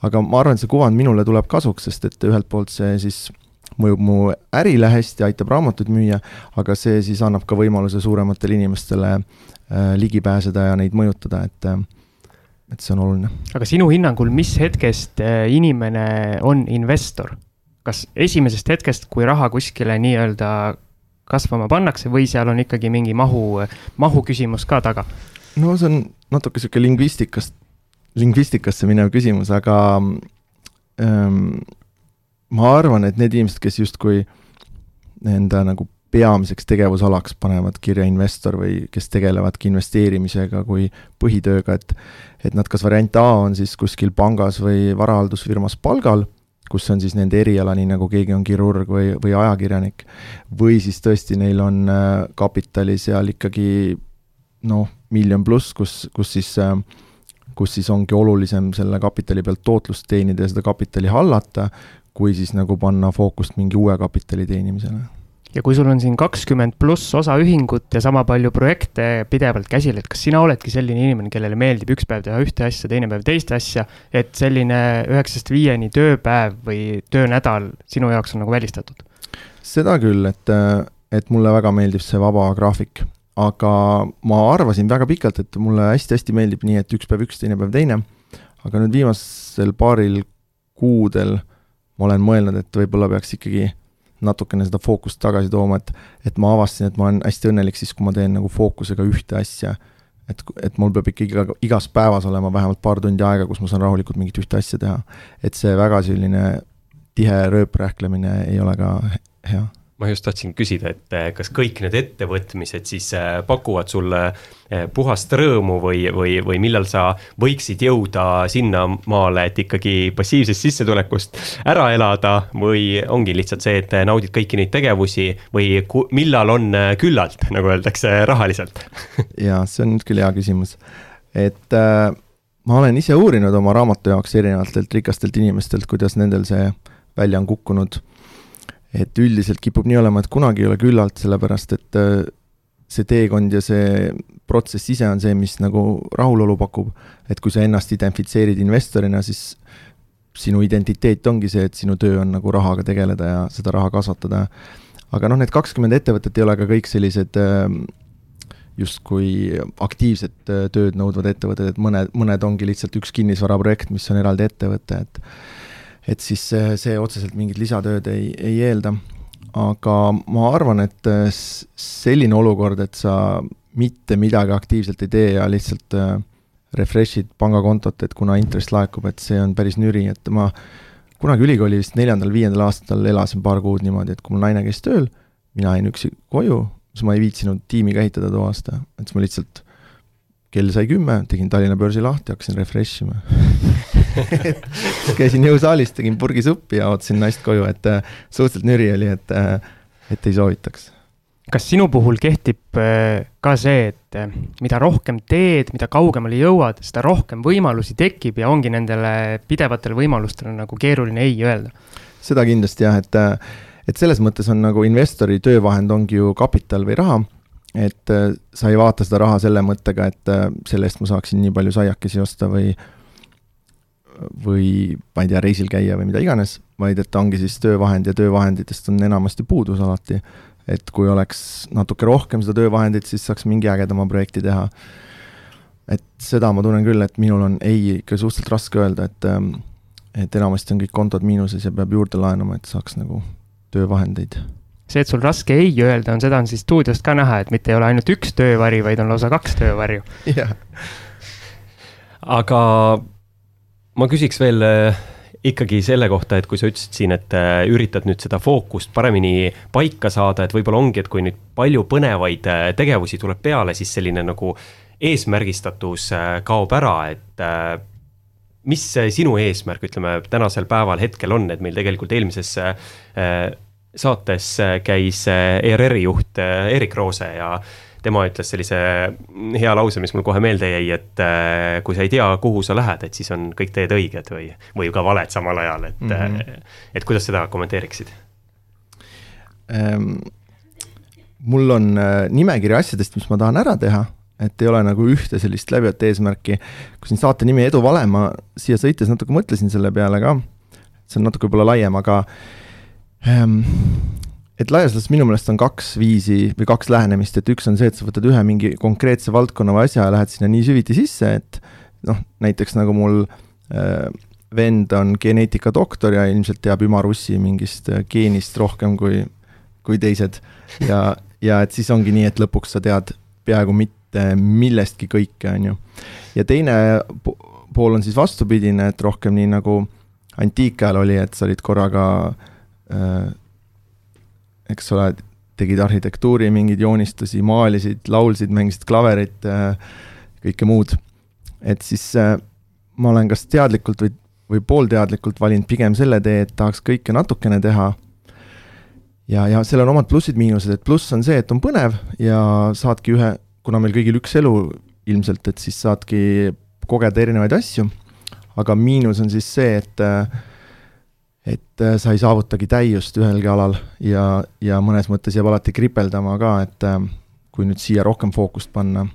aga ma arvan, et see kuvand minule tuleb kasuks, sest et ühelt poolt see siis mõjub mu ärile hästi, aitab raamatuid müüa, aga see siis annab ka võimaluse suurematele inimestele äh, ligi pääseda ja neid mõjutada, et äh, et see on oluline. aga sinu hinnangul, mis hetkest inimene on investor? kas esimesest hetkest, kui raha kuskile nii-öelda kasvama pannakse või seal on ikkagi mingi mahu, mahu küsimus ka taga? No see on natuke sihuke lingvistikast, lingvistikasse minev küsimus, aga ähm, ma arvan, et need inimesed, kes justkui enda nagu peamiseks tegevusalaks panevad kirja investor või kes tegelevadki investeerimisega kui põhitööga, et et nad kas variant A on siis kuskil pangas või varahaldusfirmas palgal kus on siis nende eriala, nii nagu keegi on kirurg või, või ajakirjanik, või siis tõesti neil on äh, kapitali seal ikkagi noh, miljon pluss, kus, kus siis, äh, kus siis ongi olulisem selle kapitali pealt tootlust teenida ja seda kapitali hallata, kui siis nagu panna fookust mingi uue kapitali teenimisele ja kui sul on siin kakskümmend pluss osaühingut ja sama palju projekte pidevalt käsil, et kas sina oledki selline inimene, kellele meeldib üks päev teha ühte asja, teine päev teist asja, et selline üheksast viieni tööpäev või töönädal sinu jaoks on nagu välistatud? seda küll, et, et mulle väga meeldib see vaba graafik, aga ma arvasin väga pikalt, et mulle hästi-hästi meeldib nii, et üks päev üks, teine päev teine, aga nüüd viimasel paaril kuudel ma olen mõelnud, et võib-olla peaks ikkagi natukene seda fookust tagasi tooma, et et ma avastasin, et ma olen hästi õnnelik siis, kui ma teen nagu fookusega ühte asja. et, et mul peab ikkagi iga, igas päevas olema vähemalt paar tundi aega, kus ma saan rahulikult mingit ühte asja teha. et see väga selline tihe rööprähklemine ei ole ka hea ma just tahtsin küsida, et eh, kas kõik need ettevõtmised siis eh, pakuvad sulle eh, puhast rõõmu või, või, või millal sa võiksid jõuda sinnamaale, et ikkagi passiivsest sissetulekust ära elada või ongi lihtsalt see, et naudid kõiki neid tegevusi või millal on küllalt, nagu öeldakse rahaliselt? Ja see on nüüd küll hea küsimus, et äh, ma olen ise uurinud oma raamatu jaoks erinevatelt rikastelt inimestelt, kuidas nendel see välja on kukkunud et üldiselt kipub nii olema, et kunagi ei ole küllalt, sellepärast et äh, see teekond ja see protsess ise on see, mis nagu rahulolu pakub. et kui sa ennast identifitseerid investorina, siis sinu identiteet ongi see, et sinu töö on nagu rahaga tegeleda ja seda raha kasvatada. aga noh, need kakskümmend ettevõtet ei ole ka kõik sellised äh, justkui aktiivset äh, tööd nõudvad ettevõtted, et mõned, mõned ongi lihtsalt üks kinnisvaraprojekt, mis on eraldi ettevõte, et et siis see, see otseselt mingit lisatööd ei, ei eelda. aga ma arvan, et äh, selline olukord, et sa mitte midagi aktiivselt ei tee ja lihtsalt äh, refresh'id pangakontot, et kuna intress laekub, et see on päris nüri, et ma kunagi ülikooli vist neljandal-viiendal aastal elasin paar kuud niimoodi, et kui mul naine käis tööl, mina jäin üksi koju, siis ma ei viitsinud tiimi käitada too aasta, et siis ma lihtsalt kell sai kümme, tegin Tallinna börsi lahti, hakkasin refresh ima käisin jõusaalis, tegin purgi suppi ja ootasin naist koju, et äh, suhteliselt nüri oli, et, äh, et ei soovitaks. kas sinu puhul kehtib äh, ka see, et mida rohkem teed, mida kaugemale jõuad, seda rohkem võimalusi tekib ja ongi nendele pidevatele võimalustele nagu keeruline ei öelda? seda kindlasti jah, et, et selles mõttes on nagu investori töövahend ongi ju kapital või raha et sa ei vaata seda raha selle mõttega, et selle eest ma saaksin nii palju saiakesi osta või või ma ei tea, reisil käia või mida iganes, vaid et ongi siis töövahend ja töövahenditest on enamasti puudus alati. et kui oleks natuke rohkem seda töövahendit, siis saaks mingi ägedama projekti teha. et seda ma tunnen küll, et minul on ei ikka suhteliselt raske öelda, et ähm, et enamasti on kõik kontod miinuses ja peab juurde laenama, et saaks nagu töövahendeid see, et sul raske ei öelda, on, seda on siis stuudiost ka näha, et mitte ei ole ainult üks töövari, vaid on lausa kaks töövarju. jah. aga ma küsiks veel äh, ikkagi selle kohta, et kui sa ütlesid siin, et äh, üritad nüüd seda fookust paremini paika saada, et võib-olla ongi, et kui nüüd palju põnevaid äh, tegevusi tuleb peale, siis selline nagu eesmärgistatus kaob ära, et mis sinu eesmärk, ütleme, tänasel päeval hetkel on, et meil tegelikult eelmises saates käis ERR-i juht Erik Roose ja tema ütles sellise hea lause, mis mul kohe meelde jäi, et äh, kui sa ei tea, kuhu sa lähed, et siis on kõik teed õiged või, või ka valed samal ajal, et mm, -hmm. et kuidas seda kommenteeriksid? ähm, mul on äh, nimekiri asjadest, mis ma tahan ära teha, et ei ole nagu ühte sellist läbivat eesmärki. kui siin saate nimi Edu Vale, ma siia sõites natuke mõtlesin selle peale ka, see on natuke võib-olla laiem, aga ähm, et laias laastus minu meelest on kaks viisi või kaks lähenemist, et üks on see, et sa võtad ühe mingi konkreetse valdkonna või asja ja lähed sinna nii süviti sisse, et noh, näiteks nagu mul äh, vend on geneetikadoktor ja ilmselt teab ümarussi mingist äh, geenist rohkem kui, kui teised. ja, ja et siis ongi nii, et lõpuks sa tead peaaegu mitte millestki kõike, on ju. ja teine pool on siis vastupidine, et rohkem nii nagu antiikajal oli, et sa olid korraga äh, eks ole, tegid arhitektuuri mingeid joonistusi, maalisid, laulsid, mängisid klaverit, äh, kõike muud. et siis äh, ma olen kas teadlikult või, või poolteadlikult valinud pigem selle tee, et tahaks kõike natukene teha. ja, ja sellel on omad plussid-miinused, et pluss on see, et on põnev ja saadki ühe, kuna meil kõigil üks elu ilmselt, et siis saadki kogeda erinevaid asju. aga miinus on siis see, et äh, et äh, sa ei saavutagi täiust ühelgi alal ja, ja mõnes mõttes jääb alati kripeldama ka, et äh, kui nüüd siia rohkem fookust panna,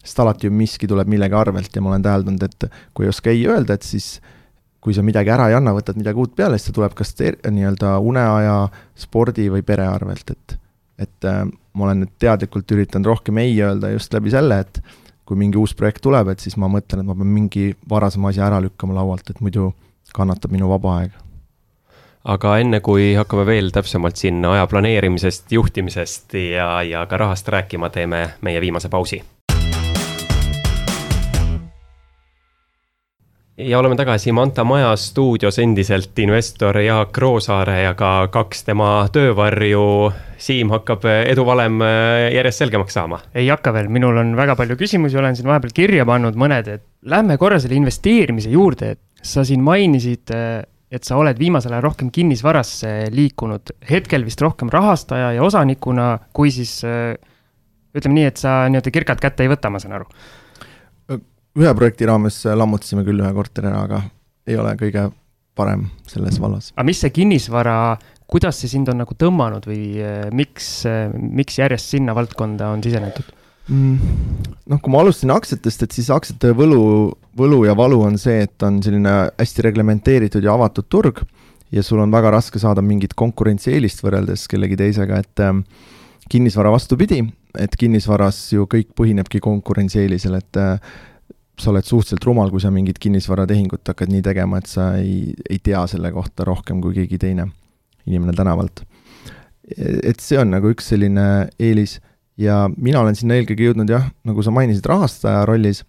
sest alati ju miski tuleb millegi arvelt ja ma olen täheldanud, et kui ei oska ei öelda, et siis kui sa midagi ära ei anna, võtad midagi uut peale, siis see tuleb kas nii-öelda uneaja, spordi või pere arvelt, et et äh, ma olen nüüd teadlikult üritanud rohkem ei öelda just läbi selle, et kui mingi uus projekt tuleb, et siis ma mõtlen, et ma pean mingi varasema asja ära lükkama laualt, et muidu kannatab minu vaba aeg aga enne kui hakkame veel täpsemalt siin aja planeerimisest, juhtimisest ja, ja ka rahast rääkima, teeme meie viimase pausi. ja oleme tagasi Manta Maja stuudios endiselt investor Jaak Roosaare ja ka kaks tema töövarju. Siim hakkab eduvalem järjest selgemaks saama. ei hakka veel, minul on väga palju küsimusi, olen siin vahepeal kirja pannud mõned, et lähme korra selle investeerimise juurde, et sa siin mainisid et sa oled viimasel ajal rohkem kinnisvarasse liikunud, hetkel vist rohkem rahastaja ja osanikuna, kui siis äh, ütleme nii, et sa nii-öelda kirkat kätte ei võta, ma saan aru. ühe projekti raames lammutasime küll ühe korteri ära, aga ei ole kõige parem selles vallas. aga mis see kinnisvara, kuidas see sind on nagu tõmmanud või äh, miks, äh, miks järjest sinna valdkonda on sisenetud? Mm, noh, kui ma alustasin aktsiatest, et siis aktsiate võlu, võlu ja valu on see, et on selline hästi reglementeeritud ja avatud turg ja sul on väga raske saada mingit konkurentsieelist võrreldes kellegi teisega, et ähm, kinnisvara vastupidi, et kinnisvaras ju kõik põhinebki konkurentsieelisel, et äh, sa oled suhteliselt rumal, kui sa mingit kinnisvaratehingut hakkad nii tegema, et sa ei, ei tea selle kohta rohkem kui keegi teine inimene tänavalt. et see on nagu üks selline eelis ja mina olen sinna eelkõige jõudnud jah, nagu sa mainisid, rahastaja rollis,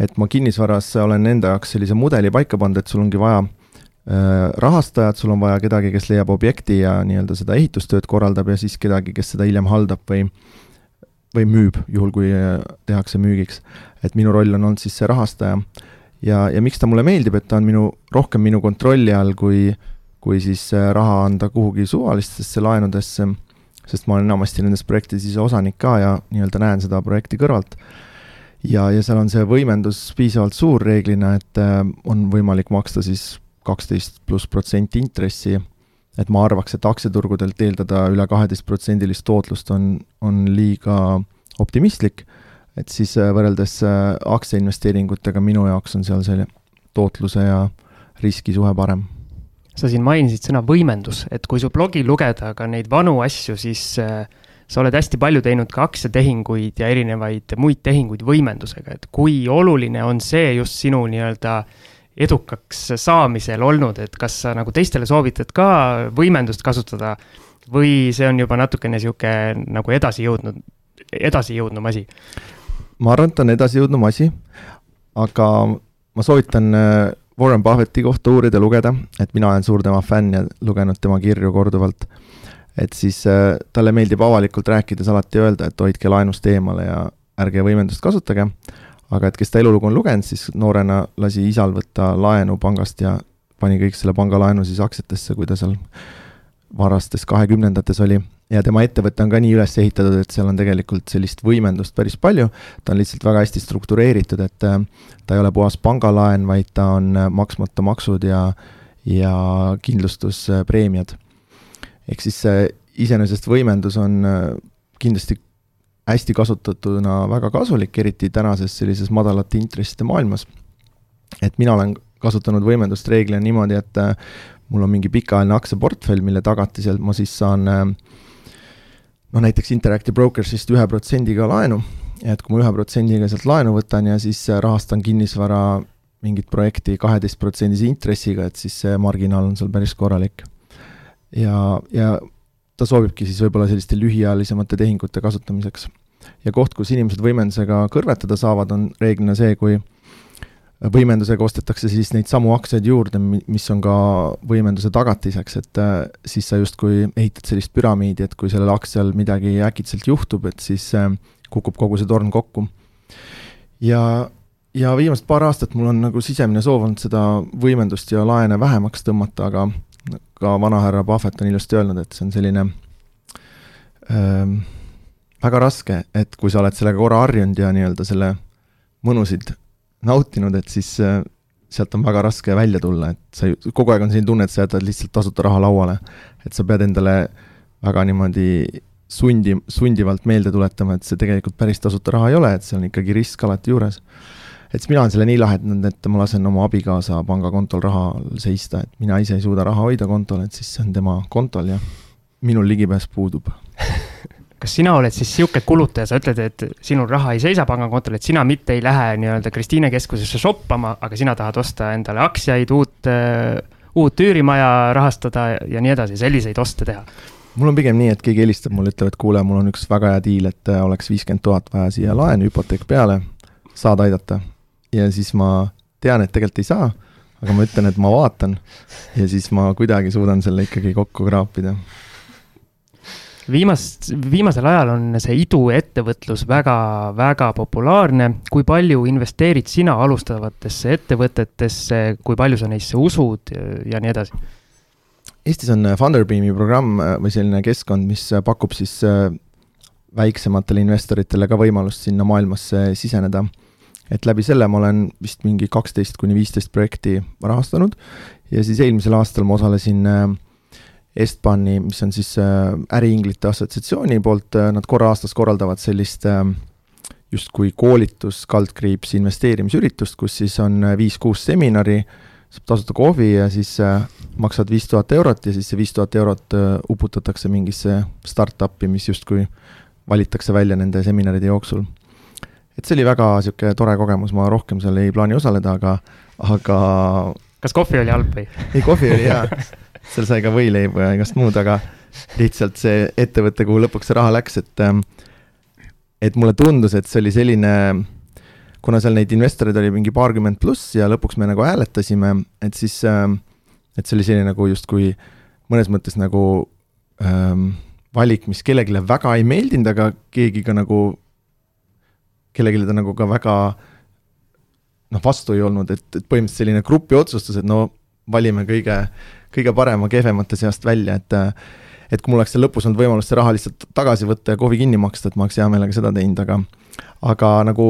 et ma kinnisvaras olen enda jaoks sellise mudeli paika pannud, et sul ongi vaja äh, rahastajat, sul on vaja kedagi, kes leiab objekti ja nii-öelda seda ehitustööd korraldab ja siis kedagi, kes seda hiljem haldab või või müüb, juhul kui äh, tehakse müügiks. et minu roll on olnud siis see rahastaja. ja, ja miks ta mulle meeldib, et ta on minu, rohkem minu kontrolli all, kui kui siis äh, raha anda kuhugi suvalistesse laenudesse sest ma olen enamasti nendes projektides ise osanik ka ja nii-öelda näen seda projekti kõrvalt. ja, ja seal on see võimendus piisavalt suur reeglina, et äh, on võimalik maksta siis kaksteist pluss protsenti intressi, et ma arvaks, et aktsiaturgudelt eeldada üle kaheteistprotsendilist tootlust on, on liiga optimistlik, et siis äh, võrreldes äh, aktsiainvesteeringutega minu jaoks on seal selle tootluse ja riskisuhe parem sa siin mainisid sõna võimendus, et kui su blogi lugeda ka neid vanu asju, siis äh, sa oled hästi palju teinud ka aktsiatehinguid ja erinevaid muid tehinguid võimendusega, et kui oluline on see just sinu nii-öelda edukaks saamisel olnud, et kas sa nagu teistele soovitad ka võimendust kasutada või see on juba natukene sihuke nagu edasi jõudnud, edasijõudnum asi? ma arvan, et ta on edasijõudnum asi, aga ma soovitan äh, Warren Buffetti kohta uurida, lugeda, et mina olen suur tema fänn ja lugenud tema kirju korduvalt. et siis äh, talle meeldib avalikult rääkides alati öelda, et hoidke laenust eemale ja ärge võimendust kasutage. aga et kes ta elulugu on lugenud, siis noorena lasi isal võtta laenu pangast ja pani kõik selle pangalaenu siis aktsiatesse, kui ta seal varastes kahekümnendates oli ja tema ettevõte on ka nii üles ehitatud, et seal on tegelikult sellist võimendust päris palju, ta on lihtsalt väga hästi struktureeritud, et äh, ta ei ole puhas pangalaen, vaid ta on äh, maksmata maksud ja, ja kindlustuspreemiad. ehk siis iseenesest võimendus on äh, kindlasti hästi kasutatuna väga kasulik, eriti tänases sellises madalate intresside maailmas. et mina olen kasutanud võimendust reeglina niimoodi, et äh, mul on mingi pikaajaline aktsiaportfell, mille tagatisel ma siis saan äh, noh, näiteks Interactive Brokersist ühe protsendiga laenu, et kui ma ühe protsendiga sealt laenu võtan ja siis rahastan kinnisvara mingit projekti kaheteistprotsendise intressiga, et siis see marginaal on seal päris korralik. ja, ja ta sobibki siis võib-olla selliste lühiajalisemate tehingute kasutamiseks. ja koht, kus inimesed võimendusega kõrvetada saavad, on reeglina see, kui võimendusega ostetakse siis neid samu aktsiaid juurde, mis on ka võimenduse tagatiseks, et äh, siis sa justkui ehitad sellist püramiidi, et kui sellel aktsial midagi äkitselt juhtub, et siis äh, kukub kogu see torn kokku. ja, ja viimased paar aastat mul on nagu sisemine soov olnud seda võimendust ja laene vähemaks tõmmata, aga ka vanahärra Puhvet on ilusti öelnud, et see on selline ähm, väga raske, et kui sa oled sellega korra harjunud ja nii-öelda selle mõnusid nautinud, et siis äh, sealt on väga raske välja tulla, et sa ju, kogu aeg on selline tunne, et sa jätad lihtsalt tasuta raha lauale. et sa pead endale väga niimoodi sundi, sundivalt meelde tuletama, et see tegelikult päris tasuta raha ei ole, et see on ikkagi risk alati juures. et siis mina olen selle nii lahendanud, et ma lasen oma abikaasa pangakontol raha seista, et mina ise ei suuda raha hoida kontol, et siis see on tema kontol ja minul ligipääs puudub kas sina oled siis sihuke kulutaja, sa ütled, et sinul raha ei seisa pangakontol, et sina mitte ei lähe nii-öelda Kristiine keskusesse shoppama, aga sina tahad osta endale aktsiaid, uut, uut üürimaja rahastada ja nii edasi, selliseid oste teha? mul on pigem nii, et keegi helistab mulle, ütleb, et kuule, mul on üks väga hea diil, et oleks viiskümmend tuhat vaja siia laenu, hüpoteek peale, saad aidata? ja siis ma tean, et tegelikult ei saa, aga ma ütlen, et ma vaatan ja siis ma kuidagi suudan selle ikkagi kokku kraapida viimast, viimasel ajal on see iduettevõtlus väga, väga populaarne. kui palju investeerid sina alustavatesse ettevõtetesse, kui palju sa neisse usud ja nii edasi? Eestis on Funderbeami programm äh, või selline keskkond, mis äh, pakub siis äh, väiksematele investoritele ka võimalust sinna maailmasse siseneda. et läbi selle ma olen vist mingi kaksteist kuni viisteist projekti rahastanud ja siis eelmisel aastal ma osalesin äh, Estbani, mis on siis äh, äriinglite assotsiatsiooni poolt, äh, nad korra aastas korraldavad sellist äh, justkui koolitus, kaldkriips investeerimisüritust, kus siis on viis-kuus seminari, saab tasuta kohvi ja siis maksad viis tuhat eurot ja siis see viis tuhat eurot uputatakse mingisse startup'i, mis justkui valitakse välja nende seminaride jooksul. et see oli väga niisugune tore kogemus, ma rohkem seal ei plaani osaleda, aga, aga kas kohvi oli halb või? ei, kohvi oli hea seal sai ka võileiba ja igast muud, aga lihtsalt see ettevõte, kuhu lõpuks see raha läks, et ähm, et mulle tundus, et see oli selline, kuna seal neid investoreid oli mingi paarkümmend pluss ja lõpuks me nagu hääletasime, et siis, ähm, et see oli selline nagu justkui mõnes mõttes nagu ähm, valik, mis kellelegi väga ei meeldinud, aga keegi ka nagu, kellelegi ta nagu ka väga noh, vastu ei olnud, et, et põhimõtteliselt selline grupi otsustus, et no valime kõige kõige parema kehvemate seast välja, et et kui mul oleks seal lõpus olnud võimalus see raha lihtsalt tagasi võtta ja kohvi kinni maksta, et ma oleks hea meelega seda teinud, aga aga nagu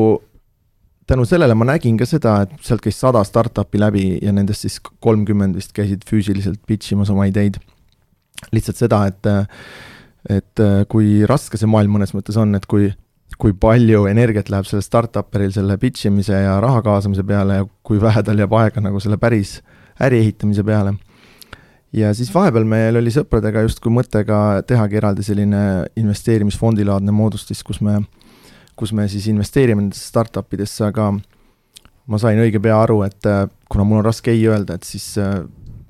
tänu sellele ma nägin ka seda, et sealt käis sada startup'i läbi ja nendest siis kolmkümmend vist käisid füüsiliselt pitch imas oma ideid. lihtsalt seda, et et kui raske see maailm mõnes mõttes on, et kui kui palju energiat läheb sellel startup'eril selle pitch imise ja raha kaasamise peale ja kui vähe tal jääb aega nagu selle päris äri ehitamise peale ja siis vahepeal meil oli sõpradega justkui mõte ka tehagi eraldi selline investeerimisfondilaadne moodustis, kus me, kus me siis investeerime nendesse startup idesse, aga ma sain õige pea aru, et äh, kuna mul on raske ei öelda, et siis äh,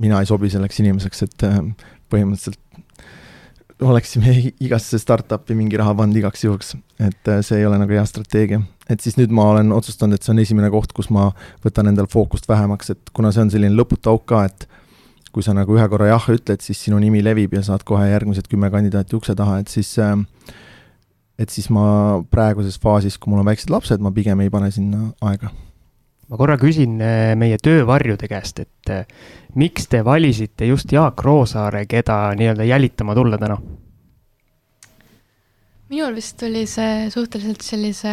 mina ei sobi selleks inimeseks, et äh, põhimõtteliselt oleksime igasse startup'i mingi raha pannud igaks juhuks, et see ei ole nagu hea strateegia. et siis nüüd ma olen otsustanud, et see on esimene koht, kus ma võtan endal fookust vähemaks, et kuna see on selline lõputu auk ka, et kui sa nagu ühe korra jah ütled, siis sinu nimi levib ja saad kohe järgmised kümme kandidaati ukse taha, et siis äh, et siis ma praeguses faasis, kui mul on väiksed lapsed, ma pigem ei pane sinna aega. ma korra küsin äh, meie töövarjude käest, et äh, miks te valisite just Jaak Roosaare, keda nii-öelda jälitama tulla täna? minul vist oli see suhteliselt sellise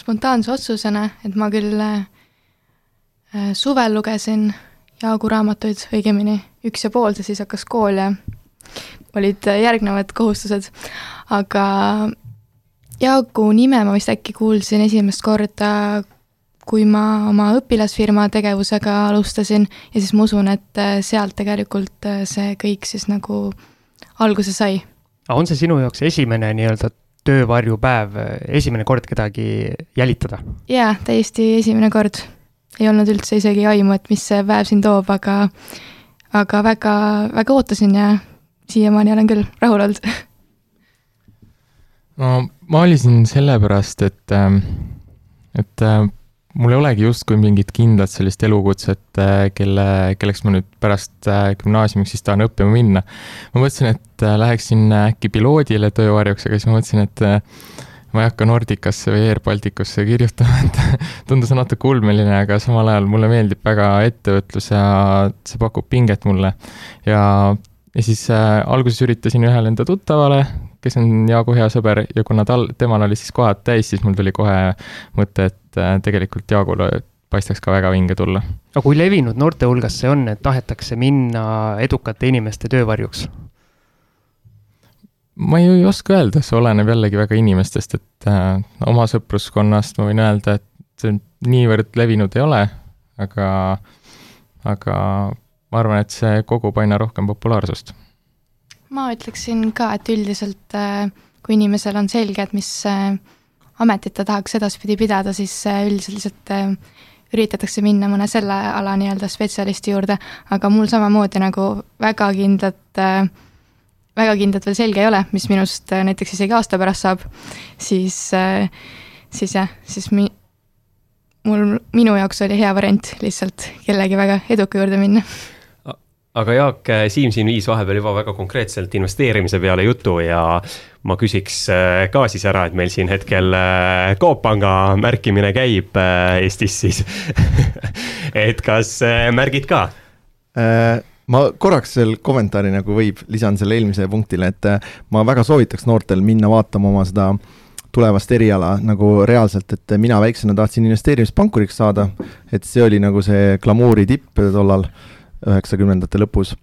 spontaanse otsusena, et ma küll suvel lugesin Jaagu raamatuid, õigemini üks ja pool, sest siis hakkas kool ja olid järgnevad kohustused, aga Jaagu nime ma vist äkki kuulsin esimest korda, kui ma oma õpilasfirma tegevusega alustasin ja siis ma usun, et sealt tegelikult see kõik siis nagu alguse sai. on see sinu jaoks esimene nii-öelda töövarjupäev, esimene kord kedagi jälitada? jaa, täiesti esimene kord. Ei olnud üldse isegi aimu, et mis see päev siin toob, aga aga väga, väga ootasin ja siiamaani olen küll rahul olnud. no ma valisin sellepärast, et, ähm, et äh, mul ei olegi justkui mingit kindlat sellist elukutset, äh, kelle, kelleks ma nüüd pärast äh, gümnaasiumiks siis tahan õppima minna. ma mõtlesin, et läheksin äkki piloodile töövarjuks, aga siis ma mõtlesin, et ma ei hakka Nordicasse või Air Balticusse kirjutama, et tundus natuke ulmeline, aga samal ajal mulle meeldib väga ettevõtlus ja see pakub pinget mulle. ja, ja siis äh, alguses üritasin ühele enda tuttavale, kes on Jaagu hea sõber ja kuna tal, temal oli siis kohad täis, siis mul tuli kohe mõte, et äh, tegelikult Jaagule paistaks ka väga vinge tulla. aga kui levinud noorte hulgas see on, et tahetakse minna edukate inimeste töövarjuks? Ma ei, ei oska öelda, see oleneb jällegi väga inimestest, et äh, oma sõpruskonnast ma võin öelda, et see niivõrd levinud ei ole, aga, aga ma arvan, et see kogub aina rohkem populaarsust. ma ütleksin ka, et üldiselt äh, kui inimesel on selge, et mis äh, ametit ta tahaks edaspidi pidada, siis äh, üldiselt lihtsalt üritatakse minna mõne selle ala nii-öelda spetsialisti juurde, aga mul samamoodi nagu väga kindlat äh, väga kindlalt veel selge ei ole, mis minust äh, näiteks isegi aasta pärast saab, siis, äh, siis jah, siis mi-, mul, minu jaoks oli hea variant lihtsalt kellegi väga eduka juurde minna. aga Jaak, äh, Siim siin viis vahepeal juba väga konkreetselt investeerimise peale jutu ja ma küsiks ka siis ära, et meil siin hetkel Coop Panga märkimine käib Eestis siis et kas märgid ka? Ma korraks veel kommentaari nagu võib, lisan selle eelmisele punktile, et äh, ma väga soovitaks noortel minna vaatama oma seda tulevast eriala nagu reaalselt, et mina väiksena tahtsin investeerimispankuriks saada, et see oli nagu see glamuuri tipp tollal, üheksakümnendate lõpus,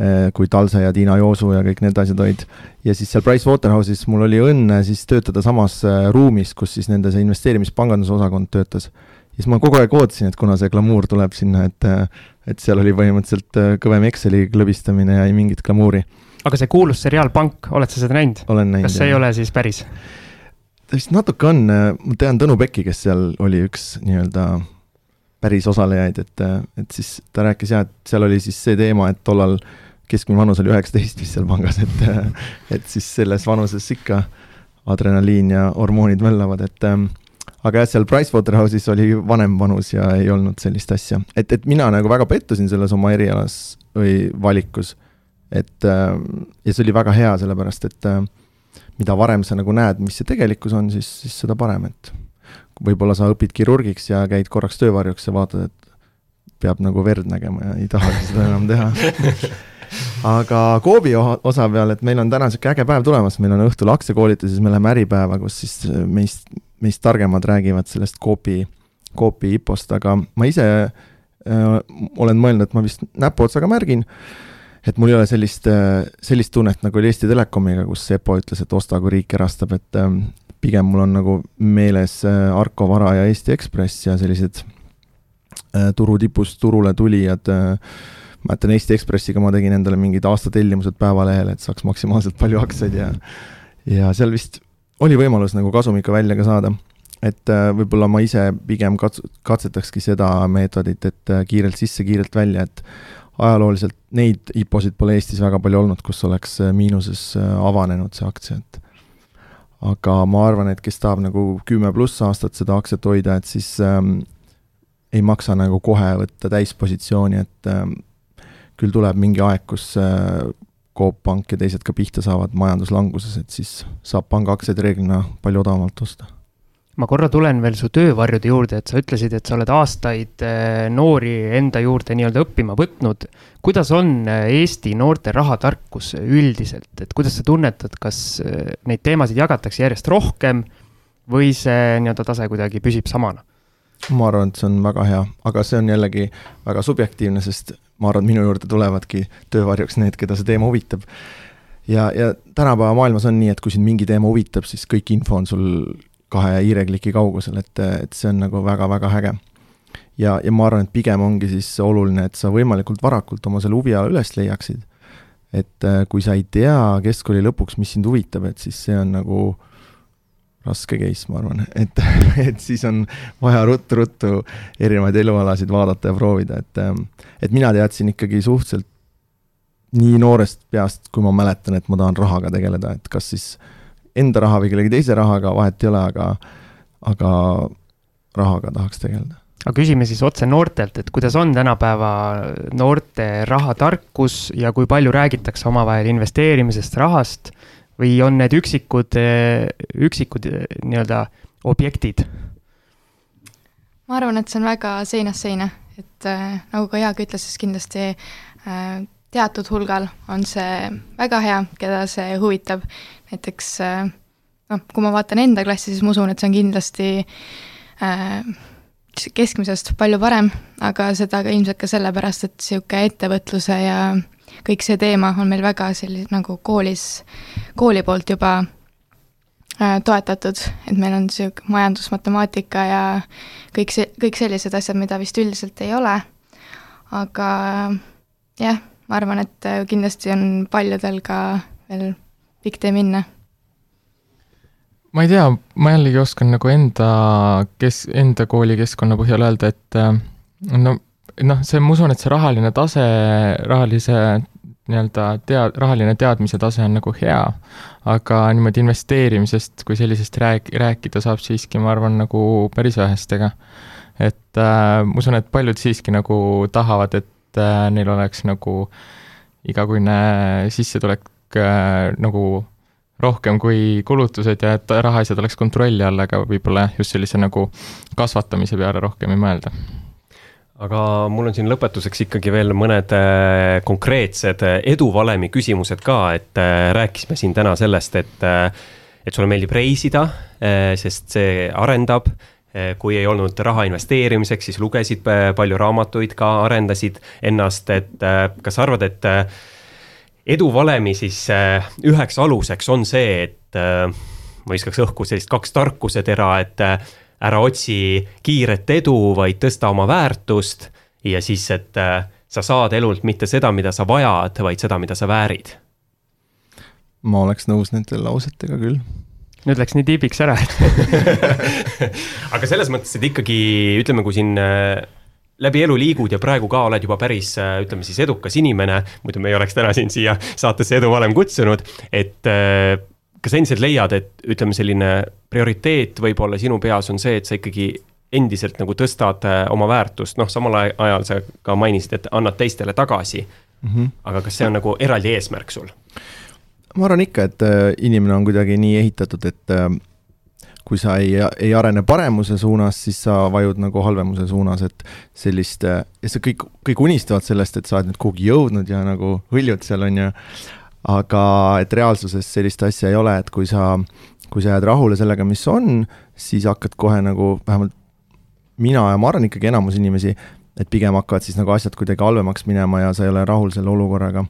äh, kui Talse ja Tiina Joosu ja kõik need asjad olid. ja siis seal Pricewaterhouse'is mul oli õnne siis töötada samas äh, ruumis, kus siis nende see investeerimispanganduse osakond töötas. ja siis ma kogu aeg ootasin, et kuna see glamuur tuleb sinna, et et seal oli põhimõtteliselt äh, kõvem Exceli klõbistamine ja ei mingit glamuuri. aga see kuulus seriaal Pank, oled sa seda näinud? olen näinud. kas see jah. ei ole siis päris? ta vist natuke on, äh, ma tean Tõnu Pekki, kes seal oli üks nii-öelda päris osalejaid, et, äh, et siis ta rääkis jah, et seal oli siis see teema, et tollal keskmine vanus oli üheksateist vist seal pangas, et, et siis selles vanuses ikka adrenaliin ja hormoonid möllavad, et ähm, aga jah, seal Pricewaterhouse'is oli vanem vanus ja ei olnud sellist asja, et, et mina nagu väga pettusin selles oma erialas või valikus. et äh, ja see oli väga hea, sellepärast et äh, mida varem sa nagu näed, mis see tegelikkus on, siis, siis seda parem, et võib-olla sa õpid kirurgiks ja käid korraks töövarjuks ja vaatad, et peab nagu verd nägema ja ei tahagi seda enam teha aga Coopi osa peal, et meil on täna niisugune äge päev tulemas, meil on õhtul aktsiakoolitus ja siis me läheme Äripäeva, kus siis meist meist targemad räägivad sellest Coopi, Coopi IPO-st, aga ma ise äh, olen mõelnud, et ma vist näpuotsaga märgin, et mul ei ole sellist, äh, sellist tunnet, nagu oli Eesti Telekomiga, kus Sepo ütles, et osta, kui riik erastab, et äh, pigem mul on nagu meeles äh, Arko Vara ja Eesti Ekspress ja sellised turu tipust turule tulijad mäletan Eesti Ekspressiga ma tegin endale mingid aastatellimused Päevalehele, et saaks maksimaalselt palju aktsiaid ja ja seal vist oli võimalus nagu kasumit ka välja ka saada. et äh, võib-olla ma ise pigem kats-, katsetakski seda meetodit, et äh, kiirelt sisse, kiirelt välja, et ajalooliselt neid IPO-sid pole Eestis väga palju olnud, kus oleks äh, miinuses avanenud see aktsia, et aga ma arvan, et kes tahab nagu kümme pluss aastat seda aktsiat hoida, et siis ähm, ei maksa nagu kohe võtta täispositsiooni, et ähm, küll tuleb mingi aeg, kus äh, Coop Pank ja teised ka pihta saavad majanduslanguses, et siis saab pangaaktsiaid reeglina palju odavamalt osta. ma korra tulen veel su töövarjude juurde, et sa ütlesid, et sa oled aastaid eh, noori enda juurde nii-öelda õppima võtnud. kuidas on eh, Eesti noorte rahatarkus üldiselt, et kuidas sa tunnetad, kas eh, neid teemasid jagatakse järjest rohkem või see nii-öelda tase kuidagi püsib samana? Ma arvan, et see on väga hea, aga see on jällegi väga subjektiivne, sest ma arvan, et minu juurde tulevadki töövarjuks need, keda see teema huvitab. ja, ja tänapäeva maailmas on nii, et kui sind mingi teema huvitab, siis kõik info on sul kahe hiirekliki kaugusel, et, et see on nagu väga-väga äge. ja, ja ma arvan, et pigem ongi siis oluline, et sa võimalikult varakult oma selle huviala üles leiaksid. et äh, kui sa ei tea keskkooli lõpuks, mis sind huvitab, et siis see on nagu raske case, ma arvan, et, et siis on vaja ruttu-ruttu erinevaid elualasid vaadata ja proovida, et ähm, et mina teadsin ikkagi suhteliselt nii noorest peast, kui ma mäletan, et ma tahan rahaga tegeleda, et kas siis enda raha või kellegi teise rahaga, vahet ei ole, aga, aga rahaga tahaks tegeleda. aga küsime siis otse noortelt, et kuidas on tänapäeva noorte rahatarkus ja kui palju räägitakse omavahel investeerimisest, rahast või on need üksikud, üksikud nii-öelda objektid? ma arvan, et see on väga seinast seina, et äh, nagu ka Jaak ütles, siis kindlasti äh, teatud hulgal on see väga hea, keda see huvitab, näiteks äh, noh, kui ma vaatan enda klassi, siis ma usun, et see on kindlasti äh, keskmisest palju parem, aga seda ka ilmselt ka sellepärast, et niisugune ettevõtluse ja kõik see teema on meil väga selline nagu koolis, kooli poolt juba äh, toetatud, et meil on niisugune majandus, matemaatika ja kõik see, kõik sellised asjad, mida vist üldiselt ei ole, aga jah ma arvan, et äh, kindlasti on paljudel ka veel pikk tee minna. ma ei tea, ma jällegi oskan nagu enda kes-, enda koolikeskkonna põhjal öelda, et äh, no noh, see, ma usun, et see rahaline tase, rahalise nii-öelda tea-, rahaline teadmise tase on nagu hea, aga niimoodi investeerimisest kui sellisest rääk-, rääkida saab siiski, ma arvan, nagu päris vähestega. et äh, ma usun, et paljud siiski nagu tahavad, et äh, neil oleks nagu igakuine sissetulek äh, nagu rohkem kui kulutused ja et rahaasjad oleks kontrolli all, aga võib-olla just sellise nagu kasvatamise peale rohkem ei mõelda aga mul on siin lõpetuseks ikkagi veel mõned äh, konkreetsed eduvalemi küsimused ka, et rääkisime siin täna sellest, et, et sulle meeldib reisida, sest see arendab. Kui ei olnud raha investeerimiseks, siis lugesid palju raamatuid ka, arendasid ennast, et kas sa arvad, et eduvalemi siis üheks aluseks on see, et ma viskaks õhku sellist kaks tarkusetera, et ära otsi kiiret edu, vaid tõsta oma väärtust ja siis, et sa saad elult mitte seda, mida sa vajad, vaid seda, mida sa väärid. ma oleks nõus nende lausetega küll nüüd läks nii tiibiks ära, aga selles mõttes, et ikkagi ütleme, kui siin äh, läbi elu liigud ja praegu ka oled juba päris, äh, ütleme siis edukas inimene, muidu me ei oleks täna sind siia saatesse edu varem kutsunud, et äh, kas endiselt leiad, et ütleme, selline prioriteet võib-olla sinu peas on see, et sa ikkagi endiselt nagu tõstad oma väärtust, noh, samal ajal sa ka mainisid, et annad teistele tagasi mm. -hmm. aga kas see on nagu eraldi eesmärk sul? ma arvan ikka, et äh, inimene on kuidagi nii ehitatud, et äh, kui sa ei, ei arene paremuse suunas, siis sa vajud nagu halvemuse suunas, et sellist, äh, ja see kõik, kõik unistavad sellest, et sa oled nüüd kuhugi jõudnud ja nagu hõljud seal, on ju, aga et reaalsuses sellist asja ei ole, et kui sa, kui sa jääd rahule sellega, mis on, siis hakkad kohe nagu, vähemalt mina ja ma arvan ikkagi enamus inimesi, et pigem hakkavad siis nagu asjad kuidagi halvemaks minema ja sa ei ole rahul selle olukorraga.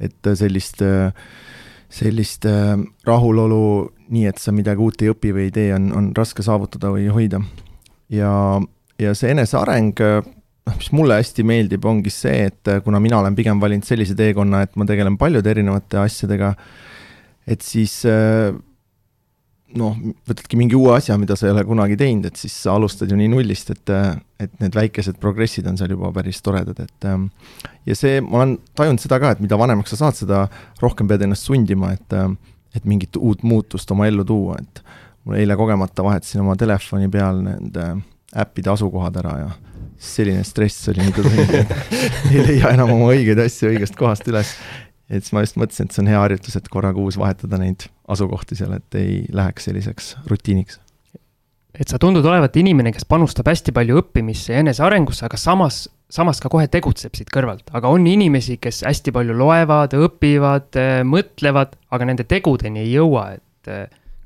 et sellist äh, sellist äh, rahulolu, nii et sa midagi uut ei õpi või ei tee, on, on raske saavutada või hoida. ja, ja see eneseareng, äh, noh, mis mulle hästi meeldib, ongi see, et äh, kuna mina olen pigem valinud sellise teekonna, et ma tegelen paljude erinevate asjadega, et siis äh, noh, võtadki mingi uue asja, mida sa ei ole kunagi teinud, et siis sa alustad ju nii nullist, et, et need väikesed progressid on seal juba päris toredad, et ähm, ja see, ma olen tajunud seda ka, et mida vanemaks sa saad, seda rohkem pead ennast sundima, et, ähm, et mingit uut muutust oma ellu tuua, et mul eile kogemata vahetasin oma telefoni peal nende äppide asukohad ära ja selline stress oli mitu tundi, et ei leia enam oma õigeid asju õigest kohast üles. Et siis ma just mõtlesin, et see on hea harjutus, et korra kuus vahetada neid asukohti seal, et ei läheks selliseks rutiiniks. et sa tundud olevat inimene, kes panustab hästi palju õppimisse ja enesearengusse, aga samas, samas ka kohe tegutseb siit kõrvalt, aga on inimesi, kes hästi palju loevad, õpivad, mõtlevad, aga nende tegudeni ei jõua, et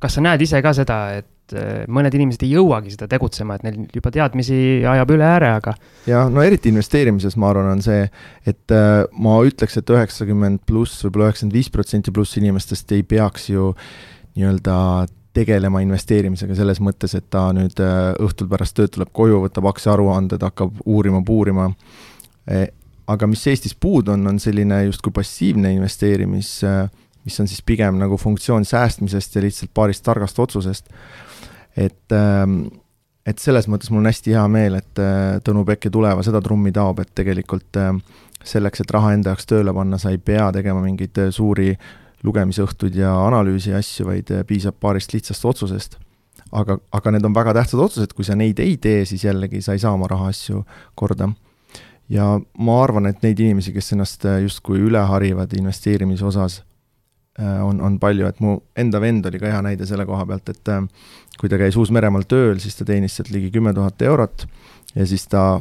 kas sa näed ise ka seda, et äh, mõned inimesed ei jõuagi seda tegutsema, et neil juba teadmisi ajab üle ääre, aga. jah, no eriti investeerimises, ma arvan, on see, et äh, ma ütleks, et üheksakümmend pluss, võib-olla üheksakümmend viis protsenti pluss inimestest ei peaks ju nii-öelda tegelema investeerimisega selles mõttes, et ta nüüd äh, õhtul pärast tööd tuleb koju, võtab aktsiaaruanded, hakkab uurima, puurima. Aga mis Eestis puudu on, on selline justkui passiivne investeerimis, mis on siis pigem nagu funktsioon säästmisest ja lihtsalt paarist targast otsusest. Et, ähm, et selles mõttes mul on hästi hea meel, et äh, Tõnu Pekk ja Tuleva seda trummi taob, et tegelikult ähm, selleks, et raha enda jaoks tööle panna, sa ei pea tegema mingeid äh, suuri lugemisõhtuid ja analüüsi asju, vaid äh, piisab paarist lihtsast otsusest. aga, aga need on väga tähtsad otsused, kui sa neid ei tee, siis jällegi sa ei saa oma rahaasju korda. ja ma arvan, et neid inimesi, kes ennast justkui üle harivad investeerimise osas, on, on palju, et mu enda vend oli ka hea näide selle koha pealt, et kui ta käis Uus-Meremaal tööl, siis ta teenis sealt ligi kümme tuhat eurot ja siis ta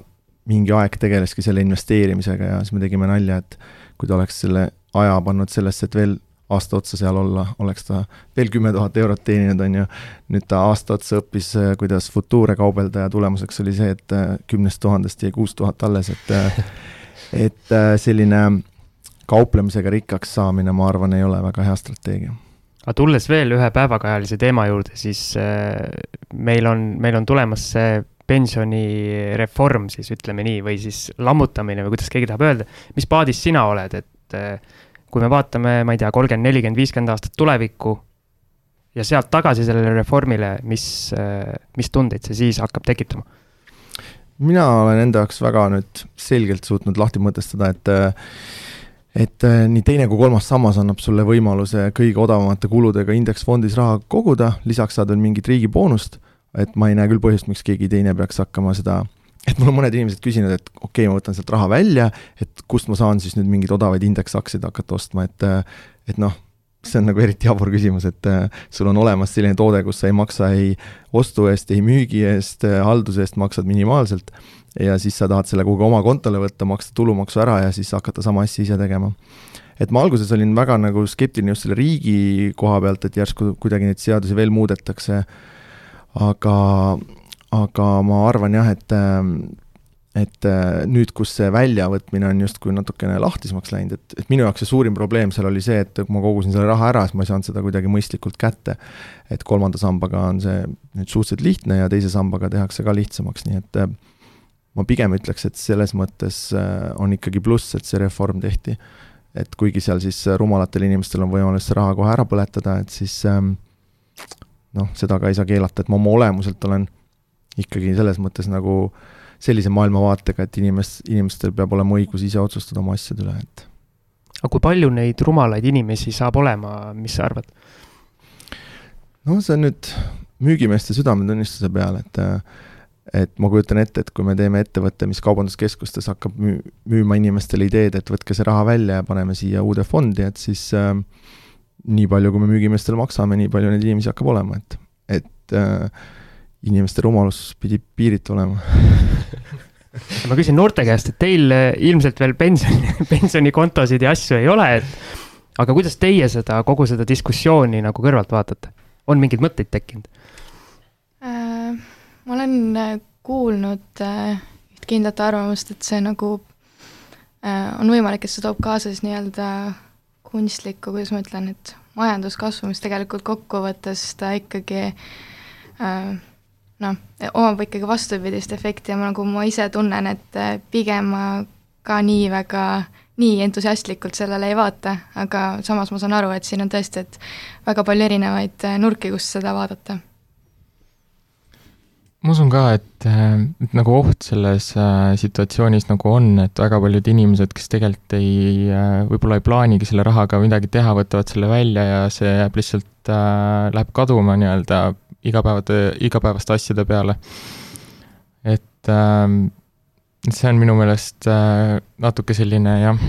mingi aeg tegeleski selle investeerimisega ja siis me tegime nalja, et kui ta oleks selle aja pannud sellesse, et veel aasta otsa seal olla, oleks ta veel kümme tuhat eurot teeninud, on ju. nüüd ta aasta otsa õppis, äh, kuidas futuure kaubelda ja tulemuseks oli see, et äh, kümnest tuhandest jäi kuus tuhat alles, et äh, et selline kauplemisega rikkaks saamine, ma arvan, ei ole väga hea strateegia. aga tulles veel ühe päevakajalise teema juurde, siis meil on, meil on tulemas see pensionireform siis ütleme nii, või siis lammutamine või kuidas keegi tahab öelda. mis paadis sina oled, et kui me vaatame, ma ei tea, kolmkümmend, nelikümmend, viiskümmend aastat tulevikku ja sealt tagasi sellele reformile, mis, mis tundeid see siis hakkab tekitama? mina olen enda jaoks väga nüüd selgelt suutnud lahti mõtestada, et et nii teine kui kolmas sammas annab sulle võimaluse kõige odavamate kuludega indeksfondis raha koguda, lisaks saad veel mingit riigiboonust, et ma ei näe küll põhjust, miks keegi teine peaks hakkama seda et mul on mõned inimesed küsinud, et okei okay,, ma võtan sealt raha välja, et kust ma saan siis nüüd mingeid odavaid indeksaktsiaid hakata ostma, et et noh, see on nagu eriti jabur küsimus, et sul on olemas selline toode, kus sa ei maksa ei ostu eest, ei müügi eest, halduse eest maksad minimaalselt ja siis sa tahad selle kuhugi oma kontole võtta, maksta tulumaksu ära ja siis hakata sama asja ise tegema. et ma alguses olin väga nagu skeptiline just selle riigi koha pealt, et järsku kuidagi neid seadusi veel muudetakse, aga aga ma arvan jah, et ähm, et äh, nüüd, kus see väljavõtmine on justkui natukene lahtisemaks läinud, et, et minu jaoks see suurim probleem seal oli see, et kui ma kogusin selle raha ära, siis ma ei saanud seda kuidagi mõistlikult kätte. et kolmanda sambaga on see nüüd suhteliselt lihtne ja teise sambaga tehakse ka lihtsamaks, nii et äh, ma pigem ütleks, et selles mõttes äh, on ikkagi pluss, et see reform tehti. et kuigi seal siis rumalatel inimestel on võimalus see raha kohe ära põletada, et siis ähm, noh, seda ka ei saa keelata, et ma oma olemuselt olen ikkagi selles mõttes nagu sellise maailmavaatega, et inimes-, inimestel peab olema õigus ise otsustada oma asjade üle, et. aga kui palju neid rumalaid inimesi saab olema, mis sa arvad? no see on nüüd müügimeeste südametunnistuse peal, et et ma kujutan ette, et kui me teeme ettevõtte, mis kaubanduskeskustes hakkab müü-, müüma inimestele ideed, et võtke see raha välja ja paneme siia uude fondi, et siis äh, nii palju, kui me müügimeestele maksame, nii palju neid inimesi hakkab olema, et, et äh, inimeste rumalus pidi piiritu olema ma küsin noorte käest, et teil eh, ilmselt veel pensioni, pensionikontosid ja asju ei ole, et aga kuidas teie seda, kogu seda diskussiooni nagu kõrvalt vaatate? on mingeid mõtteid tekkinud äh,? ma olen äh, kuulnud äh, üht kindlat arvamust, et see nagu äh, on võimalik, et see toob kaasa siis nii-öelda kunstlikku, kuidas ma ütlen, et majanduskasvu, mis tegelikult kokkuvõttes ta ikkagi äh, noh, omab ikkagi vastupidist efekti ja ma nagu ma ise tunnen, et eh, pigem ma ka nii väga, nii entusiastlikult sellele ei vaata, aga samas ma saan aru, et siin on tõesti, et väga palju erinevaid eh, nurki, kus seda vaadata. ma usun ka, et, et nagu oht selles situatsioonis nagu on, et väga paljud inimesed, kes tegelikult ei võib-olla ei plaanigi selle rahaga midagi teha, võtavad selle välja ja see jääb lihtsalt äh,, läheb kaduma nii-öelda igapäevade, igapäevaste asjade peale. et äh, see on minu meelest äh, natuke selline jah,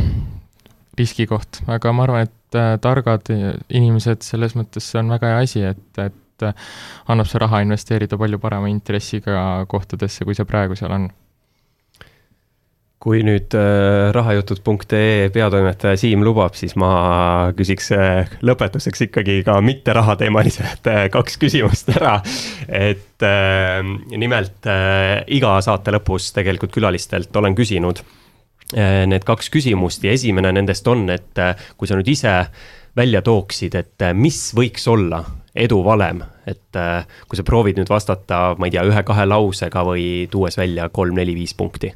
riskikoht, aga ma arvan, et äh, targad inimesed selles mõttes on väga hea asi, et, et äh, annab see raha investeerida palju parema intressiga kohtadesse, kui see praegu seal on kui nüüd äh, rahajutud.ee peatoimetaja Siim lubab, siis ma küsiks äh, lõpetuseks ikkagi ka mitte rahateemalised äh, kaks küsimust ära. et nimelt iga saate lõpus tegelikult külalistelt olen küsinud need kaks küsimust ja esimene nendest on, et kui sa nüüd ise välja tooksid, et mis võiks olla edu valem, et kui sa proovid nüüd vastata, ma ei tea, ühe-kahe lausega või tuues välja kolm-neli-viis punkti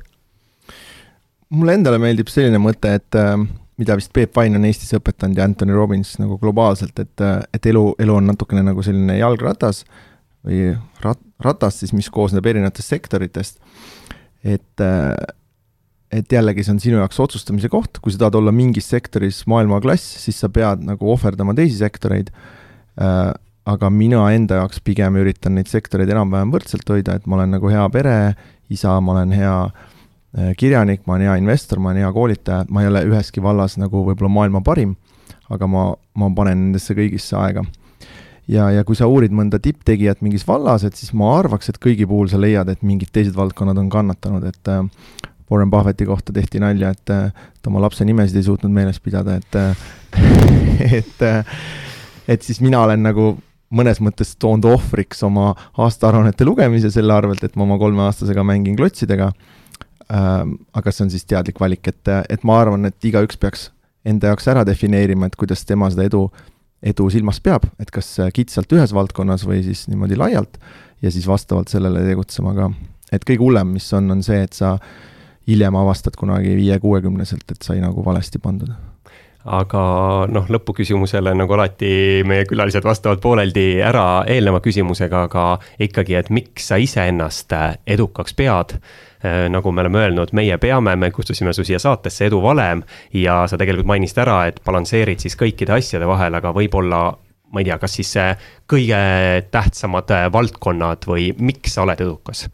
mulle endale meeldib selline mõte, et äh, mida vist Peep Vain on Eestis õpetanud ja Anthony Robbins nagu globaalselt, et, äh, et elu, elu on natukene nagu selline jalgratas või rat-, ratas siis, mis koosneb erinevatest sektoritest. et, äh, et jällegi see on sinu jaoks otsustamise koht, kui sa tahad olla mingis sektoris maailmaklass, siis sa pead nagu ohverdama teisi sektoreid äh,, aga mina enda jaoks pigem üritan neid sektoreid enam-vähem võrdselt hoida, et ma olen nagu hea pereisa, ma olen hea äh, kirjanik, ma olen hea investor, ma olen hea koolitaja, ma ei ole üheski vallas nagu võib-olla maailma parim, aga ma, ma panen nendesse kõigisse aega. ja, ja kui sa uurid mõnda tipptegijat mingis vallas, et siis ma arvaks, et kõigi puhul sa leiad, et mingid teised valdkonnad on kannatanud, et äh, Warren Buffetti kohta tehti nalja, et äh, ta oma lapse nimesid ei suutnud meeles pidada, et äh, et äh, et siis mina olen nagu mõnes mõttes toonud ohvriks oma aastaaruannete lugemise selle arvelt, et ma oma kolmeaastasega mängin klotsidega aga see on siis teadlik valik, et, et ma arvan, et igaüks peaks enda jaoks ära defineerima, et kuidas tema seda edu, edu silmas peab, et kas kitsalt ühes valdkonnas või siis niimoodi laialt ja siis vastavalt sellele tegutsema ka. et kõige hullem, mis on, on see, et sa hiljem avastad kunagi viie-kuuekümneselt, et sai nagu valesti pandud aga noh, lõpuküsimusele nagu alati meie külalised vastavad pooleldi ära eelneva küsimusega, aga ikkagi, et miks sa iseennast edukaks pead Äh, nagu me oleme öelnud, meie peame, me kutsusime su siia saatesse Edu Valem ja sa tegelikult mainisid ära, et balansseerid siis kõikide asjade vahel, aga võib-olla ma ei tea, kas siis kõige tähtsamad äh, valdkonnad või miks sa oled edukas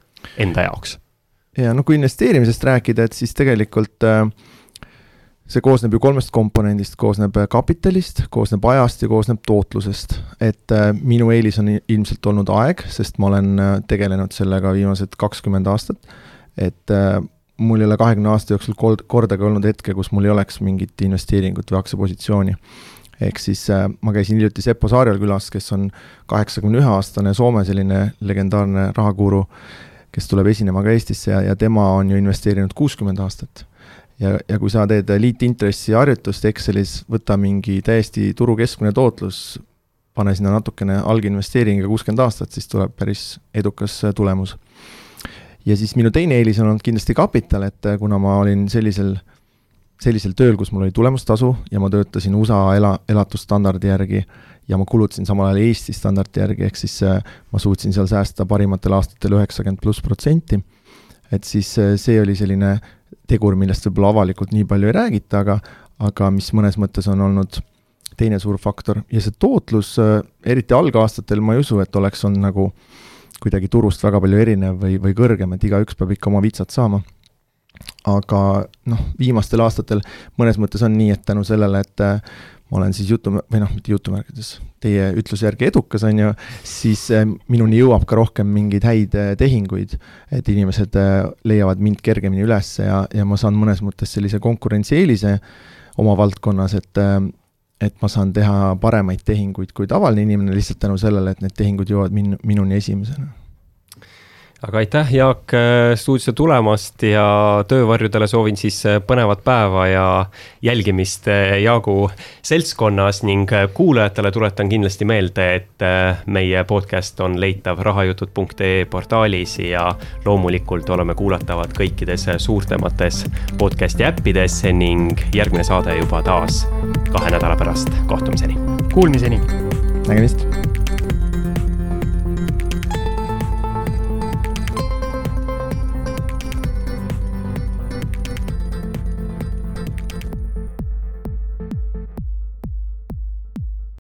enda jaoks? ja no kui investeerimisest rääkida, et siis tegelikult äh, see koosneb ju kolmest komponendist, koosneb kapitalist, koosneb ajast ja koosneb tootlusest. et minu eelis on ilmselt olnud aeg, sest ma olen tegelenud sellega viimased kakskümmend aastat et äh, mul ei ole kahekümne aasta jooksul kord, kordagi olnud hetke, kus mul ei oleks mingit investeeringut või aktsiapositsiooni. ehk siis äh, ma käisin hiljuti Seppo Saarjal külas, kes on kaheksakümne ühe aastane Soome selline legendaarne rahakuru, kes tuleb esinema ka Eestisse ja, ja tema on ju investeerinud kuuskümmend aastat ja, ja kui sa teed liitintressi harjutust Excelis, võta mingi täiesti turu keskmine tootlus, pane sinna natukene alginvesteering ja kuuskümmend aastat, siis tuleb päris edukas tulemus ja siis minu teine eelis on olnud kindlasti kapital, et kuna ma olin sellisel, sellisel tööl, kus mul oli tulemustasu ja ma töötasin USA ela, elatusstandardi järgi ja ma kulutasin samal ajal Eesti standardi järgi, ehk siis äh, ma suutsin seal säästa parimatel aastatel üheksakümmend pluss protsenti. et siis äh, see oli selline tegur, millest võib-olla avalikult nii palju ei räägita, aga, aga mis mõnes mõttes on olnud teine suur faktor ja see tootlus, eriti algaastatel ma ei usu, et oleks olnud nagu äh, kuidagi turust väga palju erinev või, või kõrgem, et igaüks peab ikka oma vitsad saama. aga noh, viimastel aastatel mõnes mõttes on nii, et tänu sellele, et äh, ma olen siis jutu, või noh, mitte jutumärkides, teie ütluse järgi edukas, on ju, siis äh, minuni jõuab ka rohkem mingeid häid äh, tehinguid, et inimesed leiavad mind kergemini üles ja, ja ma saan mõnes mõttes sellise konkurentsieelise oma valdkonnas, et et ma saan teha paremaid tehinguid kui tavaline inimene lihtsalt tänu sellele, et need tehingud jõuavad min-, minuni esimesena aga aitäh, Jaak, stuudiosse tulemast ja töövarjudele soovin siis põnevat päeva ja jälgimist Jaagu seltskonnas ning kuulajatele tuletan kindlasti meelde, et meie podcast on leitav rahajutud.ee portaalis ja loomulikult oleme kuulatavad kõikides suurtemates podcast'i äppides ning järgmine saade juba taas kahe nädala pärast, kohtumiseni. Kuulmiseni. nägemist